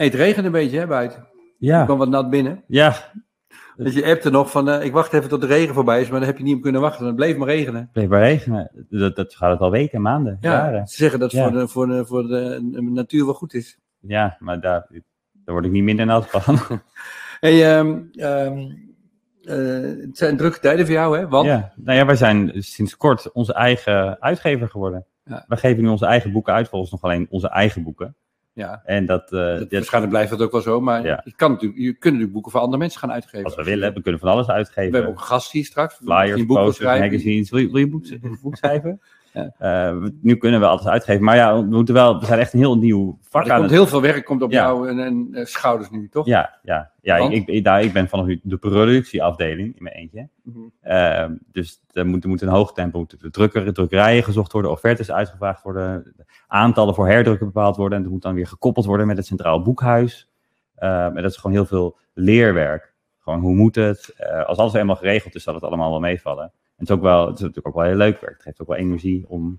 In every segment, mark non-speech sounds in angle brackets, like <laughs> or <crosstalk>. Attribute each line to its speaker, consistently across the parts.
Speaker 1: Hey, het regent een beetje hè, buiten. Ik
Speaker 2: Ja,
Speaker 1: kwam wat nat binnen.
Speaker 2: ja.
Speaker 1: Dus je appte nog van, eh, ik wacht even tot de regen voorbij is, maar dan heb je niet op kunnen wachten. Dan bleef maar regenen.
Speaker 2: Het bleef maar regenen. Dat, dat gaat het al weken, maanden,
Speaker 1: Ja,
Speaker 2: jaren.
Speaker 1: ze zeggen dat het
Speaker 2: Ja.
Speaker 1: voor, de, voor, de, voor de natuur wel goed is.
Speaker 2: Ja, maar daar, daar word ik niet minder nat van. <laughs>
Speaker 1: Hey, ehm, ehm, eh, het zijn drukke tijden voor jou, hè? Want
Speaker 2: Ja, nou ja, wij zijn sinds kort onze eigen uitgever geworden.
Speaker 1: Ja.
Speaker 2: We geven nu onze eigen boeken uit, volgens nog alleen onze eigen boeken.
Speaker 1: Ja,
Speaker 2: En dat, eh,
Speaker 1: dat-
Speaker 2: dat-
Speaker 1: waarschijnlijk blijft dat ook wel zo, maar
Speaker 2: Ja.
Speaker 1: je, kan natuurlijk, je kunt natuurlijk boeken voor andere mensen gaan uitgeven.
Speaker 2: als we willen, we
Speaker 1: Ja.
Speaker 2: Eh, nu kunnen we alles uitgeven. Maar ja, we, moeten wel, we zijn echt een heel nieuw vak
Speaker 1: er
Speaker 2: aan
Speaker 1: komt
Speaker 2: het...
Speaker 1: heel veel werk komt op
Speaker 2: Ja.
Speaker 1: jou en, en eh, schouders nu, toch?
Speaker 2: Ja, ja, ja
Speaker 1: Want?
Speaker 2: ik, ik, daar, ik ben vanaf nu de productieafdeling in mijn eentje.
Speaker 1: Mhm.
Speaker 2: Eh, dus er moet, er moet een hoog tempo, moeten de drukker, drukkerijen gezocht worden, offertes uitgevraagd worden, aantallen voor herdrukken bepaald worden. En dat moet dan weer gekoppeld worden met het Centraal Boekhuis. En dat is gewoon heel veel leerwerk. Gewoon hoe moet het? Als alles eenmaal geregeld is, zal het allemaal wel meevallen. Het is, ook wel, het is natuurlijk ook wel heel leuk werk. Het geeft ook wel energie om,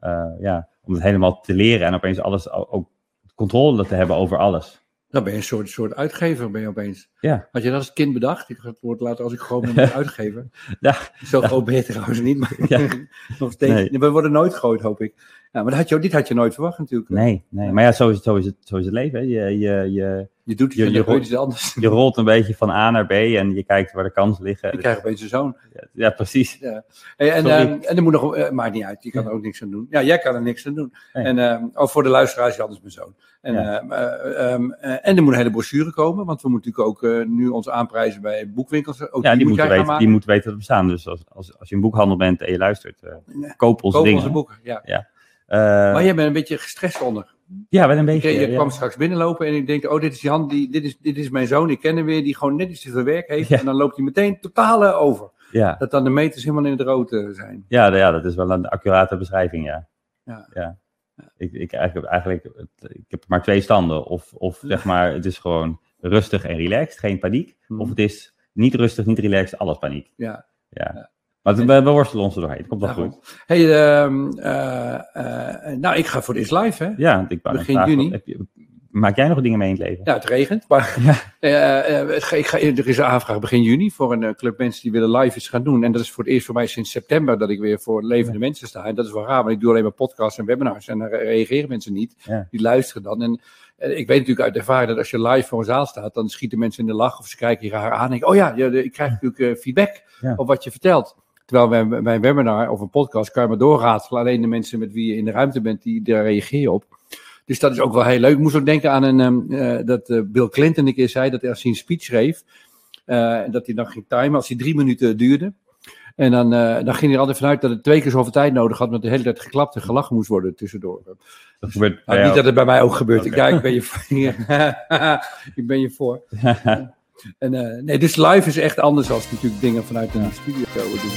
Speaker 2: eh, ja, om het helemaal te leren en opeens alles ook controle te hebben over alles.
Speaker 1: Dan ben je een soort, soort uitgever, ben je opeens.
Speaker 2: Ja.
Speaker 1: Had je dat als kind bedacht? Ik ga het woord later als ik gewoon ben <laughs> uitgever.
Speaker 2: Ja.
Speaker 1: Zo groot ben je trouwens niet, maar
Speaker 2: Ja. <laughs>
Speaker 1: nog steeds.
Speaker 2: Nee.
Speaker 1: We worden nooit groot, hoop ik. Ja, maar dat had je, dit had je nooit verwacht natuurlijk.
Speaker 2: Nee, nee. Maar ja, zo is het, zo is het, zo is het leven. hè. Je, je, je,
Speaker 1: Je doet
Speaker 2: Je-
Speaker 1: je,
Speaker 2: hoort-
Speaker 1: iets anders.
Speaker 2: je rolt een beetje van A naar B en je kijkt waar de kansen liggen.
Speaker 1: Je krijgt opeens een zoon.
Speaker 2: Ja, ja, precies.
Speaker 1: Ja. Hey, en, ehm, en er moet nog, eh, maakt niet uit, je kan er ook niks aan doen. Ja, jij kan er niks aan doen.
Speaker 2: Nee.
Speaker 1: En ehm, oh, voor de luisteraars, Jan is mijn zoon. En,
Speaker 2: Ja.
Speaker 1: ehm, eh, eh, en er moet een hele brochure komen, want we moeten natuurlijk ook eh, nu ons aanprijzen bij boekwinkels. Ook
Speaker 2: Ja, die
Speaker 1: moet
Speaker 2: moeten,
Speaker 1: gaan
Speaker 2: weten, die moeten weten dat we bestaan. Dus als, als, als je een boekhandel bent en je luistert, eh, koop onze
Speaker 1: Koop
Speaker 2: dingen.
Speaker 1: onze boeken, ja.
Speaker 2: Eh,
Speaker 1: Maar jij bent een beetje gestrest onder.
Speaker 2: Ja, wel een
Speaker 1: Je,
Speaker 2: beetje.
Speaker 1: je
Speaker 2: ja.
Speaker 1: kwam straks binnenlopen en ik denk, oh, dit is Jan, die, dit, is, dit is mijn zoon, ik ken hem weer, die gewoon net iets te veel werk heeft.
Speaker 2: Ja.
Speaker 1: En dan loopt hij meteen totaal over.
Speaker 2: Ja,
Speaker 1: Dat dan de meters helemaal in het rood eh, zijn.
Speaker 2: ja, ja, dat is wel een accurate beschrijving, ja.
Speaker 1: Ja.
Speaker 2: Ik, ik, eigenlijk, eigenlijk, ik heb maar twee standen. Of, of zeg maar, het is gewoon rustig en relaxed, geen paniek.
Speaker 1: Mhm.
Speaker 2: Of het is niet rustig, niet relaxed, alles paniek.
Speaker 1: Ja.
Speaker 2: Ja. Maar we, we worstelen ons er doorheen. Het komt wel
Speaker 1: Ja,
Speaker 2: goed.
Speaker 1: Hey, ehm, eh, eh, nou, ik ga voor This Live, hè?
Speaker 2: Ja, ik wou net
Speaker 1: Begin juni.
Speaker 2: heb je- maak jij nog dingen mee in het leven?
Speaker 1: Ja, het regent. Maar <laughs>
Speaker 2: Ja. <laughs>
Speaker 1: eh, eh, ik ga, er is een aanvraag begin juni voor een eh, club mensen die willen live iets gaan doen. En dat is voor het eerst voor mij sinds september dat ik weer voor levende mensen sta. En dat is wel raar, want ik doe alleen maar podcasts en webinars. En daar reageren mensen niet.
Speaker 2: Ja.
Speaker 1: Die luisteren dan. En eh, ik weet natuurlijk uit ervaring dat als je live voor een zaal staat, dan schieten mensen in de lach of ze kijken je raar aan. En denken, oh ja, ik krijg natuurlijk eh, feedback op wat je vertelt. Terwijl bij, bij een webinar of een podcast kan je maar doorratelen. Alleen de mensen met wie je in de ruimte bent, die daar reageer je op. Dus dat is ook wel heel leuk. Ik moest ook denken aan een, ehm, eh, dat eh, Bill Clinton een keer zei dat als hij een speech schreef, eh, dat hij dan ging timen als hij drie minuten duurde. En dan, dan ging hij er altijd vanuit dat het twee keer zoveel tijd nodig had, want de hele tijd geklapt en gelachen moest worden tussendoor.
Speaker 2: Dat gebeurt
Speaker 1: Nou, niet dat het bij mij ook gebeurt. Ja, ik ben je <laughs> <laughs> ik ben je voor. <laughs> en, eh, nee, dus live is echt anders als natuurlijk dingen vanuit een studio doen.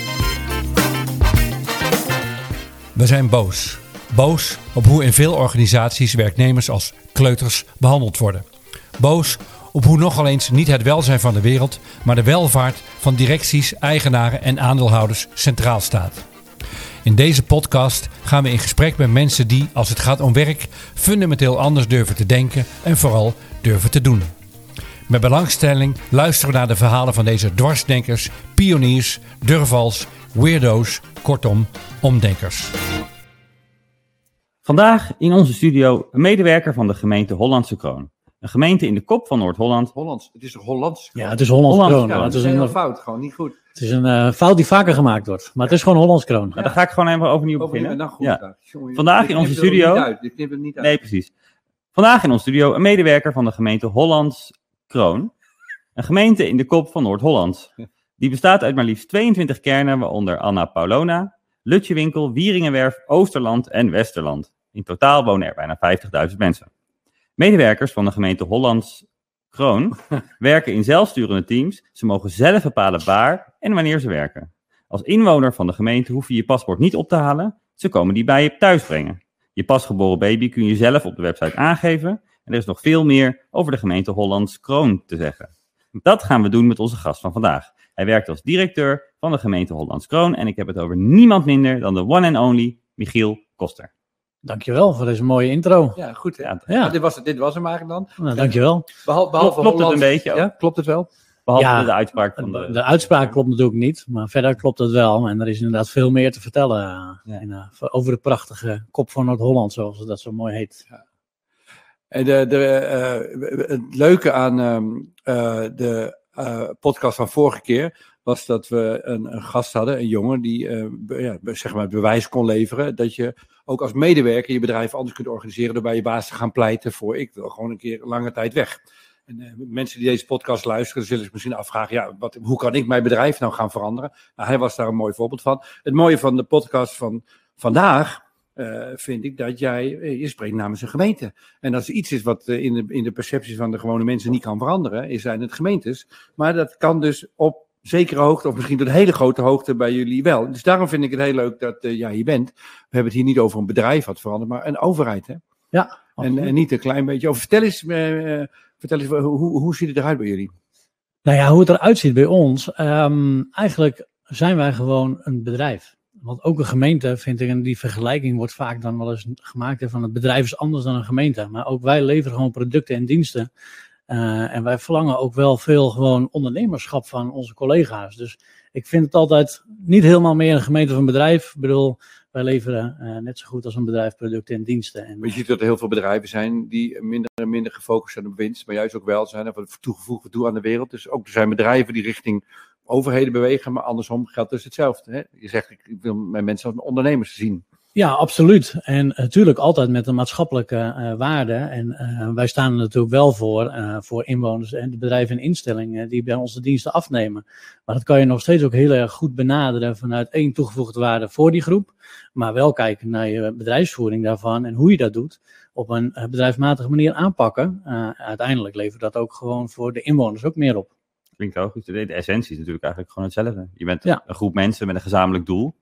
Speaker 3: We zijn boos. Boos op hoe in veel organisaties werknemers als kleuters behandeld worden. Boos op hoe nogal eens niet het welzijn van de wereld, maar de welvaart van directies, eigenaren en aandeelhouders centraal staat. In deze podcast gaan we in gesprek met mensen die, als het gaat om werk, fundamenteel anders durven te denken en vooral durven te doen. Met belangstelling luisteren we naar de verhalen van deze dwarsdenkers, pioniers, durvals, weirdo's, kortom, omdenkers.
Speaker 2: Vandaag in onze studio een medewerker van de gemeente Hollandse Kroon. Een gemeente in de kop van Noord-Holland.
Speaker 1: Hollands. Het is toch Hollands?
Speaker 4: Ja, het is Hollands
Speaker 2: Hollands
Speaker 4: kroon.
Speaker 2: kroon.
Speaker 4: Ja,
Speaker 1: het is een
Speaker 4: een,
Speaker 1: fout, gewoon niet goed.
Speaker 4: het is een eh, fout die vaker gemaakt wordt. Maar het is gewoon Hollands kroon.
Speaker 2: Nou, dan ga ik gewoon even overnieuw
Speaker 1: Over
Speaker 2: beginnen.
Speaker 1: nou goed.
Speaker 2: Ja.
Speaker 1: daar.
Speaker 2: Vandaag in onze studio-
Speaker 1: Niet uit. Ik knip het niet uit.
Speaker 2: Nee, precies. Vandaag in onze studio een medewerker van de gemeente Hollands Kroon. Een gemeente in de kop van Noord-Holland. Die bestaat uit maar liefst 22 kernen, waaronder Anna Paulona, Lutjewinkel, Wieringenwerf, Oosterland en Westerland. In totaal wonen er bijna 50.000 mensen. Medewerkers van de gemeente Hollands Kroon <laughs> werken in zelfsturende teams. Ze mogen zelf bepalen waar en wanneer ze werken. Als inwoner van de gemeente hoef je je paspoort niet op te halen. Ze komen die bij je thuis brengen. Je pasgeboren baby kun je zelf op de website aangeven. En er is nog veel meer over de gemeente Hollands Kroon te zeggen. Dat gaan we doen met onze gast van vandaag. Hij werkt als directeur van de gemeente Hollands Kroon. En ik heb het over niemand minder dan de one and only Michiel Koster.
Speaker 4: Dankjewel voor deze mooie intro.
Speaker 1: Ja, goed. Hè?
Speaker 2: Ja,
Speaker 4: Ja,
Speaker 1: Dit, was, het- dit was hem eigenlijk dan.
Speaker 4: nou, dankjewel.
Speaker 1: Behalve, behalve
Speaker 2: klopt het een beetje ook?
Speaker 1: Ja, klopt het wel?
Speaker 2: Behalve
Speaker 4: Ja,
Speaker 2: de uitspraak van de...
Speaker 4: De uitspraak klopt natuurlijk niet, maar verder klopt het wel. En er is inderdaad veel meer te vertellen eh,
Speaker 2: Ja.
Speaker 4: in, eh, over de prachtige kop van Noord-Holland, zoals dat zo mooi heet.
Speaker 1: En de, de, eh, het leuke aan ehm, eh, de eh, podcast van vorige keer was dat we een, gast hadden, een jongen, die ja, zeg maar bewijs kon leveren dat je ook als medewerker je bedrijf anders kunt organiseren door bij je baas te gaan pleiten voor ik wil gewoon een keer lange tijd weg. En mensen die deze podcast luisteren, zullen zich misschien afvragen, ja, wat, hoe kan ik mijn bedrijf nou gaan veranderen? Nou, hij was daar een mooi voorbeeld van. Het mooie van de podcast van vandaag eh, vind ik dat jij, eh, je spreekt namens een gemeente. En als er iets is wat eh, in de, in de perceptie van de gewone mensen niet kan veranderen, is zijn het gemeentes. Maar dat kan dus op zekere hoogte, of misschien tot hele grote hoogte bij jullie wel. Dus daarom vind ik het heel leuk dat eh, jij hier bent. We hebben het hier niet over een bedrijf wat verandert, maar een overheid. Hè?
Speaker 4: Ja,
Speaker 1: En, en niet een klein beetje. Of vertel eens, eh, vertel eens hoe, hoe ziet het eruit bij jullie?
Speaker 4: Nou ja, hoe het eruit ziet bij ons. ehm, eigenlijk zijn wij gewoon een bedrijf. Want ook een gemeente, vind ik, en die vergelijking wordt vaak dan wel eens gemaakt hè, van het bedrijf is anders dan een gemeente. Maar ook wij leveren gewoon producten en diensten. Eh, en wij verlangen ook wel veel gewoon ondernemerschap van onze collega's. Dus ik vind het altijd niet helemaal meer een gemeente of een bedrijf. Ik bedoel, wij leveren eh, net zo goed als een bedrijf producten en diensten. En,
Speaker 1: Je ziet dat er heel veel bedrijven zijn die minder en minder gefocust zijn op winst, maar juist ook welzijn en wat toegevoegde toe aan de wereld. Dus ook er zijn bedrijven die richting overheden bewegen, maar andersom geldt dus hetzelfde. Hè? Je zegt, ik wil mijn mensen als ondernemers zien.
Speaker 4: Ja, absoluut. En natuurlijk altijd met een maatschappelijke eh, waarde. En eh, wij staan er natuurlijk wel voor, eh, voor inwoners en de bedrijven en instellingen die bij ons de diensten afnemen. Maar dat kan je nog steeds ook heel erg goed benaderen vanuit één toegevoegde waarde voor die groep. Maar wel kijken naar je bedrijfsvoering daarvan en hoe je dat doet. Op een eh, bedrijfsmatige manier aanpakken. Eh, uiteindelijk levert dat ook gewoon voor de inwoners ook meer op.
Speaker 2: Klinkt logisch. De, de essentie is natuurlijk eigenlijk gewoon hetzelfde. Je bent
Speaker 4: Ja.
Speaker 2: een groep mensen met een gezamenlijk doel.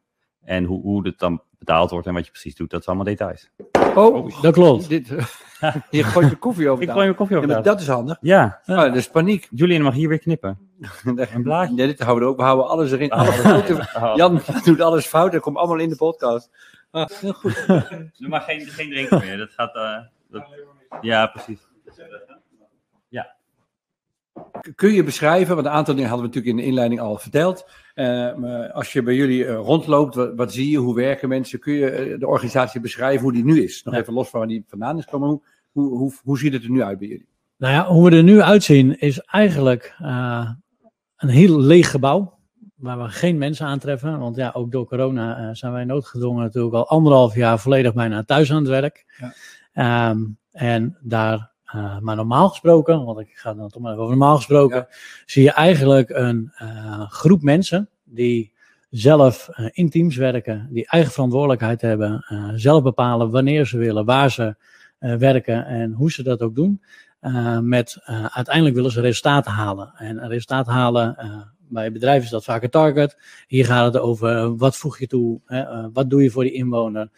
Speaker 2: En hoe, hoe het dan betaald wordt en wat je precies doet, dat is allemaal details.
Speaker 1: Oh,
Speaker 4: Dat klopt.
Speaker 1: dit, <laughs> je gooit je koffie over. <laughs>
Speaker 2: Ik gooi mijn koffie
Speaker 1: Ja,
Speaker 2: over
Speaker 1: dat is handig.
Speaker 2: Ja,
Speaker 1: Ah, dat is paniek.
Speaker 2: Julian mag hier weer knippen. <laughs> Een blaadje.
Speaker 1: Nee, dit houden we ook. We houden alles erin.
Speaker 2: Oh, oh.
Speaker 1: Jan doet alles fout. Dat komt allemaal in de podcast. Ah, heel goed.
Speaker 2: Doe maar geen, geen drinken meer. Dat gaat. eh, dat... Ja, precies.
Speaker 1: Kun je beschrijven, want een aantal dingen hadden we natuurlijk in de inleiding al verteld. Eh, als je bij jullie eh, rondloopt, wat, wat zie je, hoe werken mensen? Kun je eh, de organisatie beschrijven hoe die nu is? Nog
Speaker 4: Ja.
Speaker 1: even los van waar die vandaan is komen. Hoe, hoe, hoe, hoe ziet het er nu uit bij jullie?
Speaker 4: Nou ja, hoe we er nu uitzien is eigenlijk een heel leeg gebouw. Waar we geen mensen aantreffen. Want ja, ook door corona zijn wij noodgedwongen natuurlijk al anderhalf jaar volledig bijna thuis aan het werk.
Speaker 1: Ja.
Speaker 4: Ehm, en daar, eh, maar normaal gesproken, want ik ga dan toch maar even over normaal gesproken, zie je eigenlijk een eh, groep mensen die zelf eh, in teams werken, die eigen verantwoordelijkheid hebben, zelf bepalen wanneer ze willen, waar ze werken en hoe ze dat ook doen. Met uiteindelijk willen ze resultaten halen. En een resultaat halen, bij bedrijven is dat vaak een target. Hier gaat het over wat voeg je toe, hè, wat doe je voor die inwoner,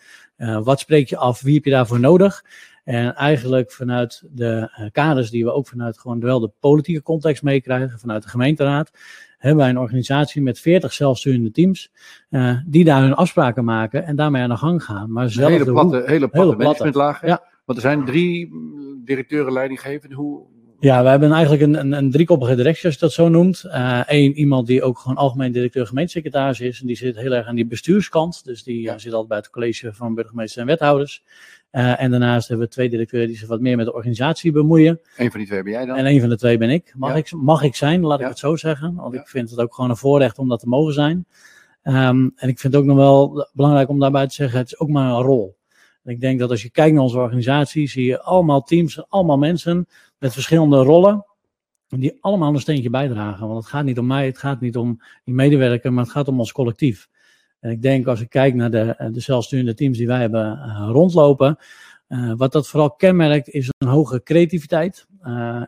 Speaker 4: wat spreek je af, wie heb je daarvoor nodig. En eigenlijk vanuit de kaders die we ook vanuit gewoon wel de politieke context meekrijgen, vanuit de gemeenteraad, hebben wij een organisatie met 40 zelfsturende teams, die daar hun afspraken maken en daarmee aan de gang gaan. Maar zelf
Speaker 1: hele platte, hele platte,
Speaker 4: hele
Speaker 1: managementlagen.
Speaker 4: Ja.
Speaker 1: Want er zijn drie mm, directeuren leidinggevenden. Hoe,
Speaker 4: Ja, we hebben eigenlijk een, een, een driekoppige directie, als je dat zo noemt. Eén, uh, iemand die ook gewoon algemeen directeur gemeentesecretaris is. En die zit heel erg aan die bestuurskant. Dus die ja. uh, zit altijd bij het college van burgemeesters en wethouders. Uh, en daarnaast hebben we twee directeuren die zich wat meer met de organisatie bemoeien.
Speaker 1: Eén van die twee ben jij dan?
Speaker 4: En een van de twee ben ik. Mag, ja. ik, mag ik zijn, laat
Speaker 1: Ja.
Speaker 4: ik het zo zeggen. Want ik vind het ook gewoon een voorrecht om dat te mogen zijn. Um, en ik vind het ook nog wel belangrijk om daarbij te zeggen, het is ook maar een rol. En ik denk dat als je kijkt naar onze organisatie, zie je allemaal teams, allemaal mensen met verschillende rollen. Die allemaal een steentje bijdragen. Want het gaat niet om mij, het gaat niet om die medewerker, maar het gaat om ons collectief. En ik denk als ik kijk naar de, de zelfsturende teams die wij hebben uh, rondlopen. Uh, wat dat vooral kenmerkt is een hoge creativiteit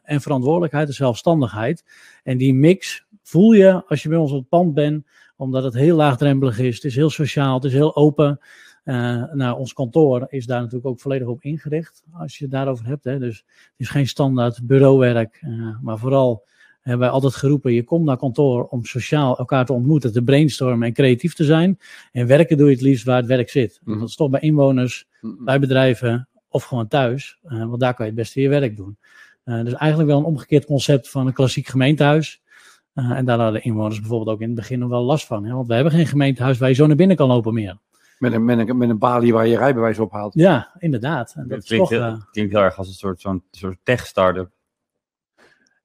Speaker 4: en verantwoordelijkheid en zelfstandigheid. En die mix voel je als je bij ons op het pand bent, omdat het heel laagdrempelig is. Het is heel sociaal, het is heel open. Uh, nou, ons kantoor is daar natuurlijk ook volledig op ingericht, als je het daarover hebt. Hè. Dus het is geen standaard bureauwerk, maar vooral hebben wij altijd geroepen, je komt naar kantoor om sociaal elkaar te ontmoeten, te brainstormen en creatief te zijn. En werken doe je het liefst waar het werk zit.
Speaker 1: Mhm.
Speaker 4: Dat is toch bij inwoners
Speaker 1: Mm-mm.
Speaker 4: bij bedrijven of gewoon thuis. Eh, want daar kan je het beste je werk doen. Eh, dus eigenlijk wel een omgekeerd concept van een klassiek gemeentehuis. Eh, en daar hadden inwoners bijvoorbeeld ook in het begin nog wel last van. Hè? Want we hebben geen gemeentehuis waar je zo naar binnen kan lopen meer.
Speaker 1: Met een, met, een, met een balie waar je rijbewijs ophaalt.
Speaker 4: Ja, inderdaad. En dat
Speaker 2: klinkt,
Speaker 4: toch,
Speaker 2: heel,
Speaker 4: eh,
Speaker 2: het klinkt heel erg als een soort, zo'n soort tech-startup.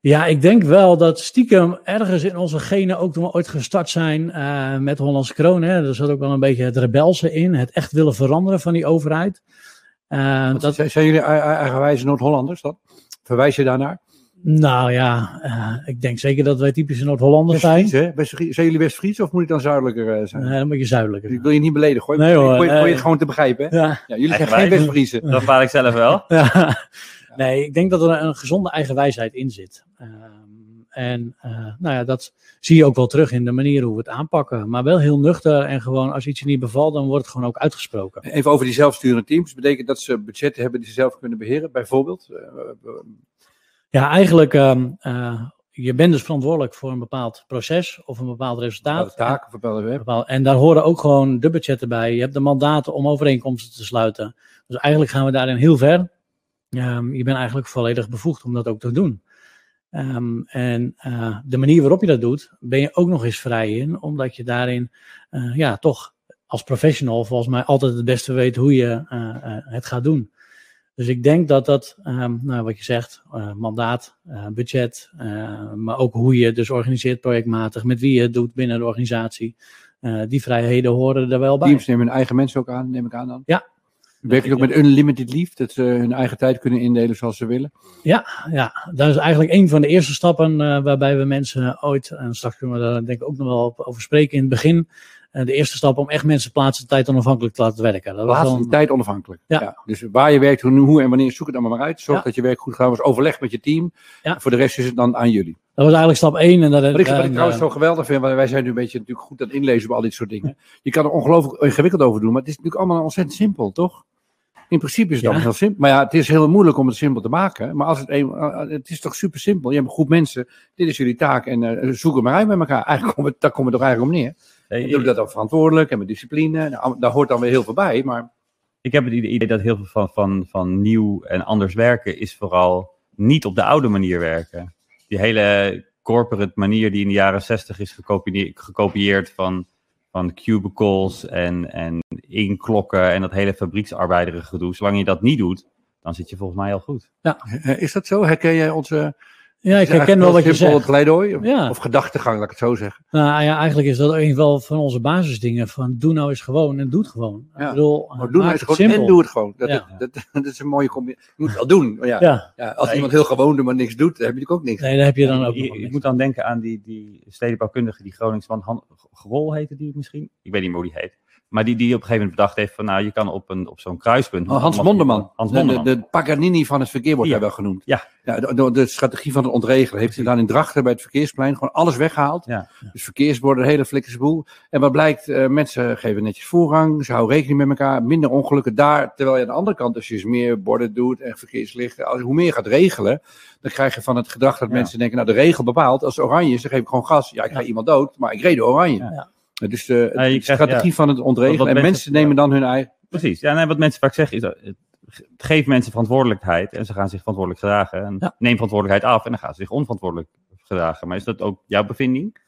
Speaker 4: Ja, ik denk wel dat stiekem ergens in onze genen ook toen we ooit gestart zijn eh, met Hollandse Kroon. Hè, er zat ook wel een beetje het rebelse in. Het echt willen veranderen van die overheid. Eh, dat,
Speaker 1: zijn, jullie e- e- eigenwijze Noord-Hollanders dan? Verwijs je daarnaar?
Speaker 4: nou ja, eh, ik denk zeker dat wij typische Noord-Hollanders zijn.
Speaker 1: Hè? Zijn jullie West-Fries of moet ik dan zuidelijker zijn?
Speaker 4: Eh, een beetje zuidelijker.
Speaker 1: Ik wil je niet beledigen hoor.
Speaker 4: Nee,
Speaker 1: ik
Speaker 4: hoor,
Speaker 1: probeer- probeer
Speaker 4: nee.
Speaker 1: het gewoon te begrijpen. Hè?
Speaker 4: Ja.
Speaker 1: Ja, jullie zijn geen. West-Friesen.
Speaker 2: Dat vaar ik zelf wel.
Speaker 4: Ja. Nee, ik denk dat er een gezonde eigenwijsheid in zit. Ehm, en eh, nou ja, dat zie je ook wel terug in de manier hoe we het aanpakken. Maar wel heel nuchter en gewoon als iets je niet bevalt, dan wordt het gewoon ook uitgesproken.
Speaker 1: Even over die zelfsturende teams. Betekent dat ze budgetten hebben die ze zelf kunnen beheren, bijvoorbeeld? Eh,
Speaker 4: Ja, eigenlijk, eh, je bent dus verantwoordelijk voor een bepaald proces of een bepaald resultaat.
Speaker 1: bepaalde taken of bepaalde
Speaker 4: En,
Speaker 1: werk.
Speaker 4: bepaal- en daar horen ook gewoon de budgetten bij. Je hebt de mandaten om overeenkomsten te sluiten. Dus eigenlijk gaan we daarin heel ver. Ehm, je bent eigenlijk volledig bevoegd om dat ook te doen. Ehm, en eh, de manier waarop je dat doet, ben je ook nog eens vrij in, omdat je daarin eh, ja, toch als professional volgens mij altijd het beste weet hoe je eh, het gaat doen. Dus ik denk dat dat, ehm, nou, wat je zegt, mandaat, budget, maar ook hoe je dus organiseert projectmatig, met wie je het doet binnen de organisatie, die vrijheden horen er wel bij.
Speaker 1: Teams nemen hun eigen mensen ook aan, neem ik aan dan.
Speaker 4: Ja.
Speaker 1: Werken ook met unlimited leave, dat ze hun eigen tijd kunnen indelen zoals ze willen?
Speaker 4: Ja, ja, dat is eigenlijk een van de eerste stappen eh, waarbij we mensen ooit, en straks kunnen we daar denk ik ook nog wel over spreken in het begin, eh, de eerste stap om echt mensen plaatsen tijd onafhankelijk te laten werken. Dat was een-
Speaker 1: tijd onafhankelijk.
Speaker 4: Ja.
Speaker 1: Dus waar je werkt, hoe, en wanneer, zoek het allemaal maar uit. Zorg
Speaker 4: Ja.
Speaker 1: dat je werk goed gaat. was overleg met je team.
Speaker 4: Ja.
Speaker 1: Voor de rest is het dan aan jullie.
Speaker 4: dat was eigenlijk stap één. En dat,
Speaker 1: Wat ik, wat ik
Speaker 4: en,
Speaker 1: trouwens
Speaker 4: eh,
Speaker 1: zo geweldig vind, want wij zijn nu een beetje natuurlijk goed aan het inlezen op al dit soort dingen. Je kan er ongelooflijk ingewikkeld over doen, maar het is natuurlijk allemaal ontzettend simpel, toch? In principe is het
Speaker 4: Ja.
Speaker 1: heel simpel. Maar ja, het is heel moeilijk om het simpel te maken. Maar als het, een, eh, het is toch super simpel. Je hebt een groep mensen, dit is jullie taak en eh, zoek het maar uit met elkaar. Eigenlijk komt het, daar komt het toch eigenlijk om neer. En doe dat dan verantwoordelijk en met discipline. Nou, daar hoort dan weer heel veel bij, maar
Speaker 2: Ik heb het idee dat heel veel van, van, van nieuw en anders werken is vooral niet op de oude manier werken. Die hele corporate manier die in de jaren zestig is gekopie- gekopieerd van, van cubicles en, en inklokken en dat hele fabrieksarbeiderige gedoe. Zolang je dat niet doet, dan zit je volgens mij al goed.
Speaker 1: eh, is dat zo? Herken jij onze
Speaker 4: ja, ik herken wel wat je zegt.
Speaker 1: pleidooi? Of,
Speaker 4: Ja.
Speaker 1: of gedachtegang, laat ik het zo zeggen.
Speaker 4: Nou ja, eigenlijk is dat een van, van onze basisdingen. Van doe nou eens gewoon en doe het gewoon.
Speaker 1: Ja.
Speaker 4: Ik bedoel,
Speaker 1: Maar doe nou eens
Speaker 4: het
Speaker 1: gewoon
Speaker 4: simpel.
Speaker 1: en doe het gewoon. Dat,
Speaker 4: Ja.
Speaker 1: dat, dat, <laughs> dat is een mooie combinatie. Je moet het wel doen. Maar ja,
Speaker 4: Ja,
Speaker 1: ja, als iemand heel gewoon doet, maar niks doet, dan heb je natuurlijk ook niks.
Speaker 4: nee, daar heb je dan ook
Speaker 2: ik
Speaker 4: niks.
Speaker 2: moet dan denken aan die, die stedenbouwkundige, die Groningsman, Han, Grol heette die misschien? Ik weet niet meer hoe die heet. Maar die, die op een gegeven moment bedacht heeft van, nou, je kan op, een, op zo'n kruispunt...
Speaker 1: Oh, Hans Monderman.
Speaker 2: Hans
Speaker 1: De-
Speaker 2: Monderman.
Speaker 1: De, de Paganini van het verkeer wordt
Speaker 2: Ja.
Speaker 1: hij wel genoemd.
Speaker 2: Ja.
Speaker 1: Ja, de, de, de strategie van het ontregelen. Heeft hij gedaan in Drachten bij het verkeersplein. Gewoon alles weggehaald.
Speaker 2: Ja.
Speaker 1: Dus verkeersborden, de hele flikkerse boel. En wat blijkt, eh, mensen geven netjes voorrang. Ze houden rekening met elkaar. Minder ongelukken daar. Terwijl je aan de andere kant, als je dus meer borden doet en verkeerslichten. Als, hoe meer je gaat regelen, dan krijg je van het gedrag dat
Speaker 2: Ja.
Speaker 1: mensen denken, nou de regel bepaalt. Als het oranje is, dan geef ik gewoon gas. Ja, ik ga
Speaker 4: Ja.
Speaker 1: iemand dood, maar ik reed door oranje. Dus de,
Speaker 2: Ja, je
Speaker 1: de
Speaker 2: krijgt-
Speaker 1: strategie
Speaker 2: ja.
Speaker 1: van het ontregelen.
Speaker 2: Wat-
Speaker 1: en mensen
Speaker 2: mensen-
Speaker 1: nemen dan hun eigen...
Speaker 2: Precies. Ja, nee, wat mensen vaak zeggen is dat het geeft mensen verantwoordelijkheid en ze gaan zich verantwoordelijk gedragen. En neem verantwoordelijkheid af en dan gaan ze zich onverantwoordelijk gedragen. Maar is dat ook jouw bevinding?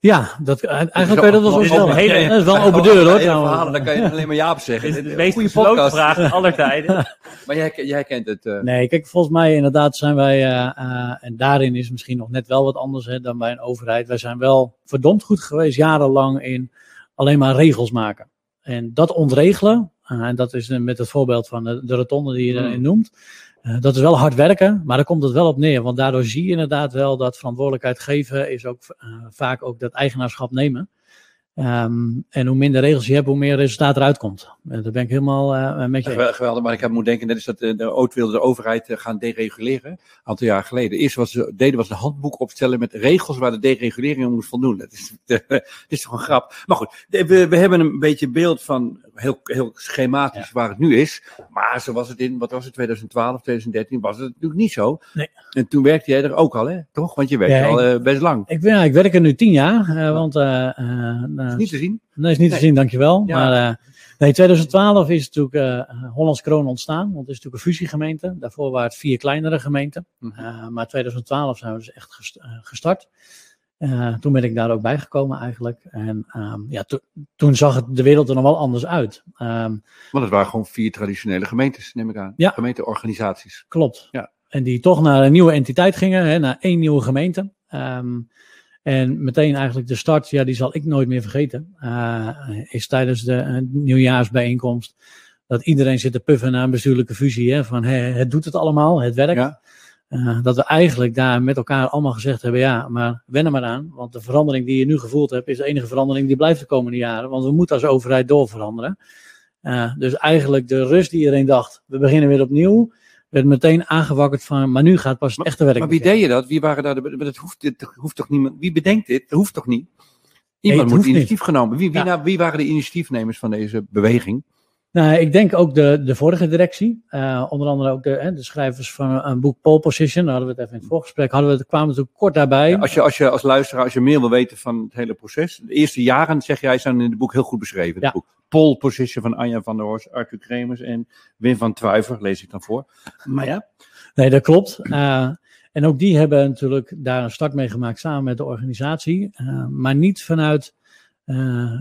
Speaker 4: Ja, dat, eigenlijk kan je dat wel zo stellen.
Speaker 2: een hele-
Speaker 4: dat is wel een open deur hoor.
Speaker 1: Verhalen, dan kan je <laughs> alleen maar ja op zeggen.
Speaker 2: Is het de
Speaker 1: Een
Speaker 2: meest
Speaker 1: goede
Speaker 2: gesloten vraag aller tijden? <laughs>
Speaker 1: Maar jij, jij kent het. eh,
Speaker 4: Nee, kijk, volgens mij inderdaad zijn wij, eh, eh, en daarin is misschien nog net wel wat anders hè, dan bij een overheid. Wij zijn wel verdomd goed geweest jarenlang in alleen maar regels maken. En dat ontregelen, eh, en dat is eh, met het voorbeeld van de, de rotonde die je
Speaker 1: Mm.
Speaker 4: erin noemt. Eh, dat is wel hard werken, maar daar komt het wel op neer. Want daardoor zie je inderdaad wel dat verantwoordelijkheid geven is ook eh, vaak ook dat eigenaarschap nemen. Ehm, en hoe minder regels je hebt, hoe meer resultaat eruit komt. Eh, dat ben ik helemaal met je.
Speaker 1: Gewel- Geweldig, maar ik heb moet denken, net is dat de ooit wilde de overheid gaan dereguleren, een aantal jaar geleden. Eerst wat ze deden was een handboek opstellen met regels waar de deregulering aan moest voldoen. Dat is, <laughs> dat is toch een grap. Maar goed, we, we hebben een beetje beeld van, heel, heel schematisch waar het nu is. Maar zo was het in, wat was het, 2012, 2013, was het natuurlijk niet zo.
Speaker 4: Nee.
Speaker 1: En toen werkte jij er ook al, hè? Toch? Want je werkte
Speaker 4: Ja,
Speaker 1: al eh, best lang.
Speaker 4: Ik, ben, ja, ik werk er nu tien jaar, eh, want... eh,
Speaker 1: Dat is niet te zien.
Speaker 4: Nee, is niet
Speaker 1: Nee.
Speaker 4: te zien, dankjewel.
Speaker 1: Ja.
Speaker 4: Maar Nee, 2012 is natuurlijk uh, Hollands Kroon ontstaan, want het is natuurlijk een fusiegemeente. Daarvoor waren het vier kleinere gemeenten. Uh, maar 2012 zijn we dus echt gest uh, gestart. toen ben ik daar ook bijgekomen eigenlijk. En um, ja, to toen zag het de wereld er nog wel anders uit. Um,
Speaker 1: want het waren gewoon vier traditionele gemeentes, neem ik aan.
Speaker 4: Ja.
Speaker 1: Gemeenteorganisaties.
Speaker 4: Klopt.
Speaker 1: Ja.
Speaker 4: En die toch naar een nieuwe entiteit gingen, hè, naar één nieuwe gemeente. Um, en meteen eigenlijk de start, ja, die zal ik nooit meer vergeten. Uh, is tijdens de uh, nieuwjaarsbijeenkomst. Dat iedereen zit te puffen naar een bestuurlijke fusie. Hè, van hey, het doet het allemaal, het werkt.
Speaker 1: Ja.
Speaker 4: Uh, dat we eigenlijk daar met elkaar allemaal gezegd hebben: ja, maar wen er maar aan. Want de verandering die je nu gevoeld hebt, is de enige verandering die blijft de komende jaren. Want we moeten als overheid doorveranderen. Uh, dus eigenlijk de rust die iedereen dacht: we beginnen weer opnieuw werd meteen aangewakkerd van, maar nu gaat pas het echte werk.
Speaker 1: Maar wie deed je dat? Wie waren daar de, dat hoeft, dit hoeft toch niemand, wie bedenkt dit? Dat hoeft toch niet? Iemand
Speaker 4: Nee,
Speaker 1: moet initiatief genomen. Wie, wie,
Speaker 4: Ja.
Speaker 1: nou, wie waren de initiatiefnemers van deze beweging?
Speaker 4: Nou, ik denk ook de, de vorige directie. Uh, onder andere ook de, hè, de schrijvers van een boek Pole Position. Daar hadden we het even in het voorgesprek. Hadden we het, kwamen we natuurlijk kort daarbij.
Speaker 1: Ja, als, je, als je als luisteraar, als je meer wil weten van het hele proces. De eerste jaren, zeg jij, zijn in het boek heel goed beschreven. Het
Speaker 4: Ja.
Speaker 1: boek Pole Position van Anja van der Horst, Arthur Kremers en Wim van Twijver, lees ik dan voor. Maar ja,
Speaker 4: Nee, dat klopt. Uh, en ook die hebben natuurlijk daar een start mee gemaakt samen met de organisatie. Uh, maar niet vanuit,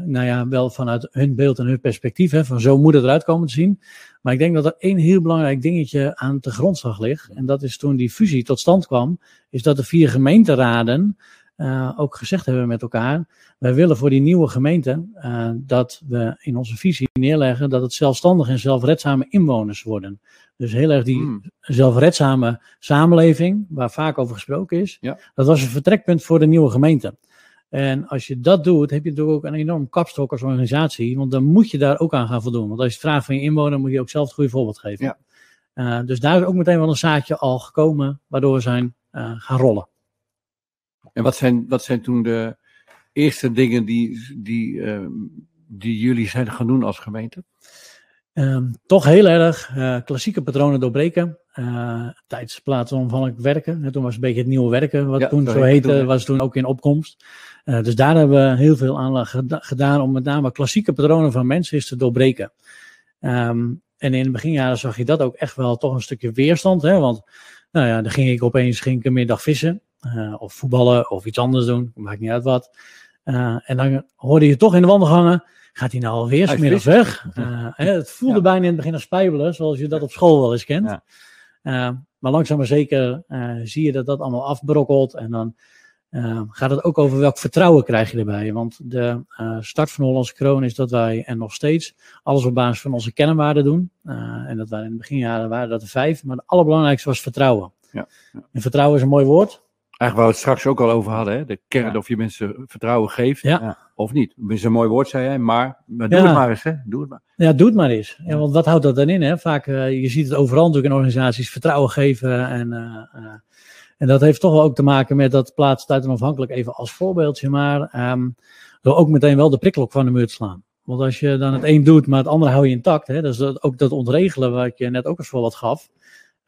Speaker 4: nou ja, wel vanuit hun beeld en hun perspectief. Hè, van zo moet het eruit komen te zien. Maar ik denk dat er één heel belangrijk dingetje aan de grondslag ligt. En dat is toen die fusie tot stand kwam, is dat de vier gemeenteraden uh, ook gezegd hebben met elkaar. Wij willen voor die nieuwe gemeente uh, dat we in onze visie neerleggen dat het zelfstandige en zelfredzame inwoners worden. Dus heel erg die
Speaker 1: Hmm.
Speaker 4: zelfredzame samenleving, waar vaak over gesproken is.
Speaker 1: Ja.
Speaker 4: Dat was een vertrekpunt voor de nieuwe gemeente. En als je dat doet, heb je natuurlijk ook een enorm kapstok als organisatie. Want dan moet je daar ook aan gaan voldoen. Want als je het vraagt van je inwoner, moet je ook zelf het goede voorbeeld geven.
Speaker 1: Ja.
Speaker 4: Uh, dus daar is ook meteen wel een zaadje al gekomen, waardoor we zijn uh, gaan rollen.
Speaker 1: en wat zijn, wat zijn toen de eerste dingen die, die, uh, die jullie zijn gaan doen als gemeente?
Speaker 4: Um, toch heel erg uh, klassieke patronen doorbreken. Uh, tijds, plaats, omvangelijk werken. En toen was een beetje het nieuwe werken, wat
Speaker 1: Ja,
Speaker 4: toen
Speaker 1: zo
Speaker 4: heette, was toen ook in opkomst. Uh, dus daar hebben we heel veel aan geda- gedaan om met name klassieke patronen van mensen eens te doorbreken. Um, en in de beginjaren zag je dat ook echt wel toch een stukje weerstand. Hè? Want nou ja, dan ging ik opeens ging ik een middag vissen. Uh, of voetballen of iets anders doen. Maakt niet uit wat. Uh, en dan hoorde je toch in de wandelgangen. Gaat hij nou alweer smiddags weg? Uh, het voelde
Speaker 1: Ja.
Speaker 4: bijna in het begin als spijbelen, zoals je dat op school wel eens kent.
Speaker 2: Ja.
Speaker 4: Uh, maar langzaam maar zeker uh, zie je dat dat allemaal afbrokkelt. En dan uh, gaat het ook over welk vertrouwen krijg je erbij. Want de uh, start van Hollandse Kroon is dat wij en nog steeds alles op basis van onze kernwaarden doen. Uh, en dat waren in de beginjaren waren dat er vijf. Maar het allerbelangrijkste was vertrouwen.
Speaker 1: Ja, ja.
Speaker 4: En vertrouwen is een mooi woord.
Speaker 1: Eigenlijk waar we het straks ook al over hadden, hè? de kern
Speaker 2: Ja.
Speaker 1: of je mensen vertrouwen geeft
Speaker 4: Ja.
Speaker 1: Of niet. Dat is een mooi woord, zei jij, maar, maar doe
Speaker 4: Ja.
Speaker 1: het maar eens. Hè? Doe het maar.
Speaker 4: Ja, doe het maar eens. Ja, want wat houdt dat dan in? Hè? Vaak, uh, je ziet het overal natuurlijk in organisaties, vertrouwen geven. En, uh, uh, en dat heeft toch wel ook te maken met dat plaats tijd en afhankelijk even als voorbeeldje. Maar um, door ook meteen wel de prikkelok van de muur te slaan. Want als je dan het een doet, maar het andere hou je intact. Hè? Dus dat, ook dat ontregelen wat je net ook als voorbeeld gaf.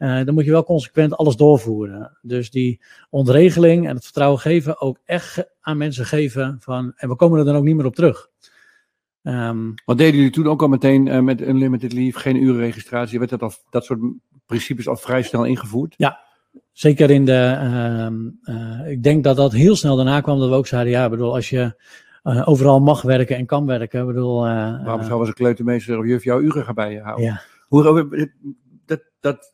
Speaker 4: Uh, dan moet je wel consequent alles doorvoeren. Dus die ontregeling en het vertrouwen geven ook echt aan mensen geven van, en we komen er dan ook niet meer op terug. Um,
Speaker 1: Wat deden jullie toen ook al meteen uh, met Unlimited Leave, geen urenregistratie? Werd dat, al, dat soort principes al vrij snel ingevoerd?
Speaker 4: Ja, zeker in de. Uh, uh, ik denk dat dat heel snel daarna kwam dat we ook zeiden: ja, bedoel, als je overal mag werken en kan werken, bedoel.
Speaker 1: Waarom zou als een kleutermeester of juf jouw uren gaan bij je houden?
Speaker 4: Ja.
Speaker 1: Hoe, dat, dat,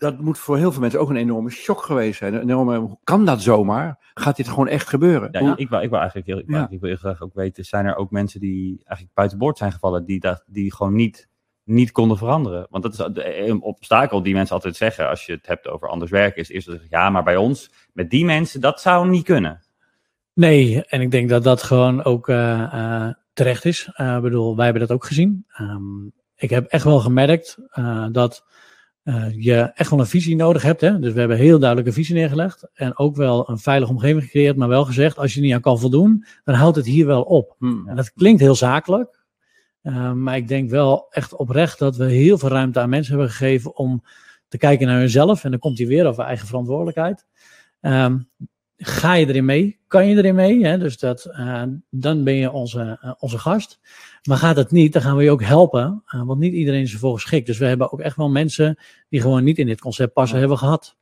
Speaker 1: dat moet voor heel veel mensen ook een enorme shock geweest zijn. Een enorme, hoe kan dat zomaar? Gaat dit gewoon echt gebeuren?
Speaker 2: Ja, ik, wil, ik wil eigenlijk heel, ik wil,
Speaker 1: Ja.
Speaker 2: eigenlijk heel graag ook weten, zijn er ook mensen die eigenlijk buiten boord zijn gevallen, die, dat, die gewoon niet, niet konden veranderen? Want dat is de- een obstakel die mensen altijd zeggen als je het hebt over anders werken, is eerst dat ja, maar bij ons, met die mensen, dat zou niet kunnen.
Speaker 4: Nee, en ik denk dat dat gewoon ook uh, uh, terecht is. Uh, ik bedoel, wij hebben dat ook gezien. Um, ik heb echt wel gemerkt uh, dat je echt wel een visie nodig hebt. Hè? Dus we hebben heel duidelijk een visie neergelegd. En ook wel een veilige omgeving gecreëerd. Maar wel gezegd, als je niet aan kan voldoen, dan houdt het hier wel op.
Speaker 1: Hmm.
Speaker 4: En dat klinkt heel zakelijk. Uh, maar ik denk wel echt oprecht dat we heel veel ruimte aan mensen hebben gegeven om te kijken naar hunzelf. En dan komt hij weer over eigen verantwoordelijkheid. Um, ga je erin mee? Kan je erin mee? Hè? Dus dat, uh, dan ben je onze, uh, onze gast. Maar gaat het niet, dan gaan we je ook helpen. Uh, want niet iedereen is ervoor geschikt. Dus we hebben ook echt wel mensen die gewoon niet in dit concept passen hebben gehad.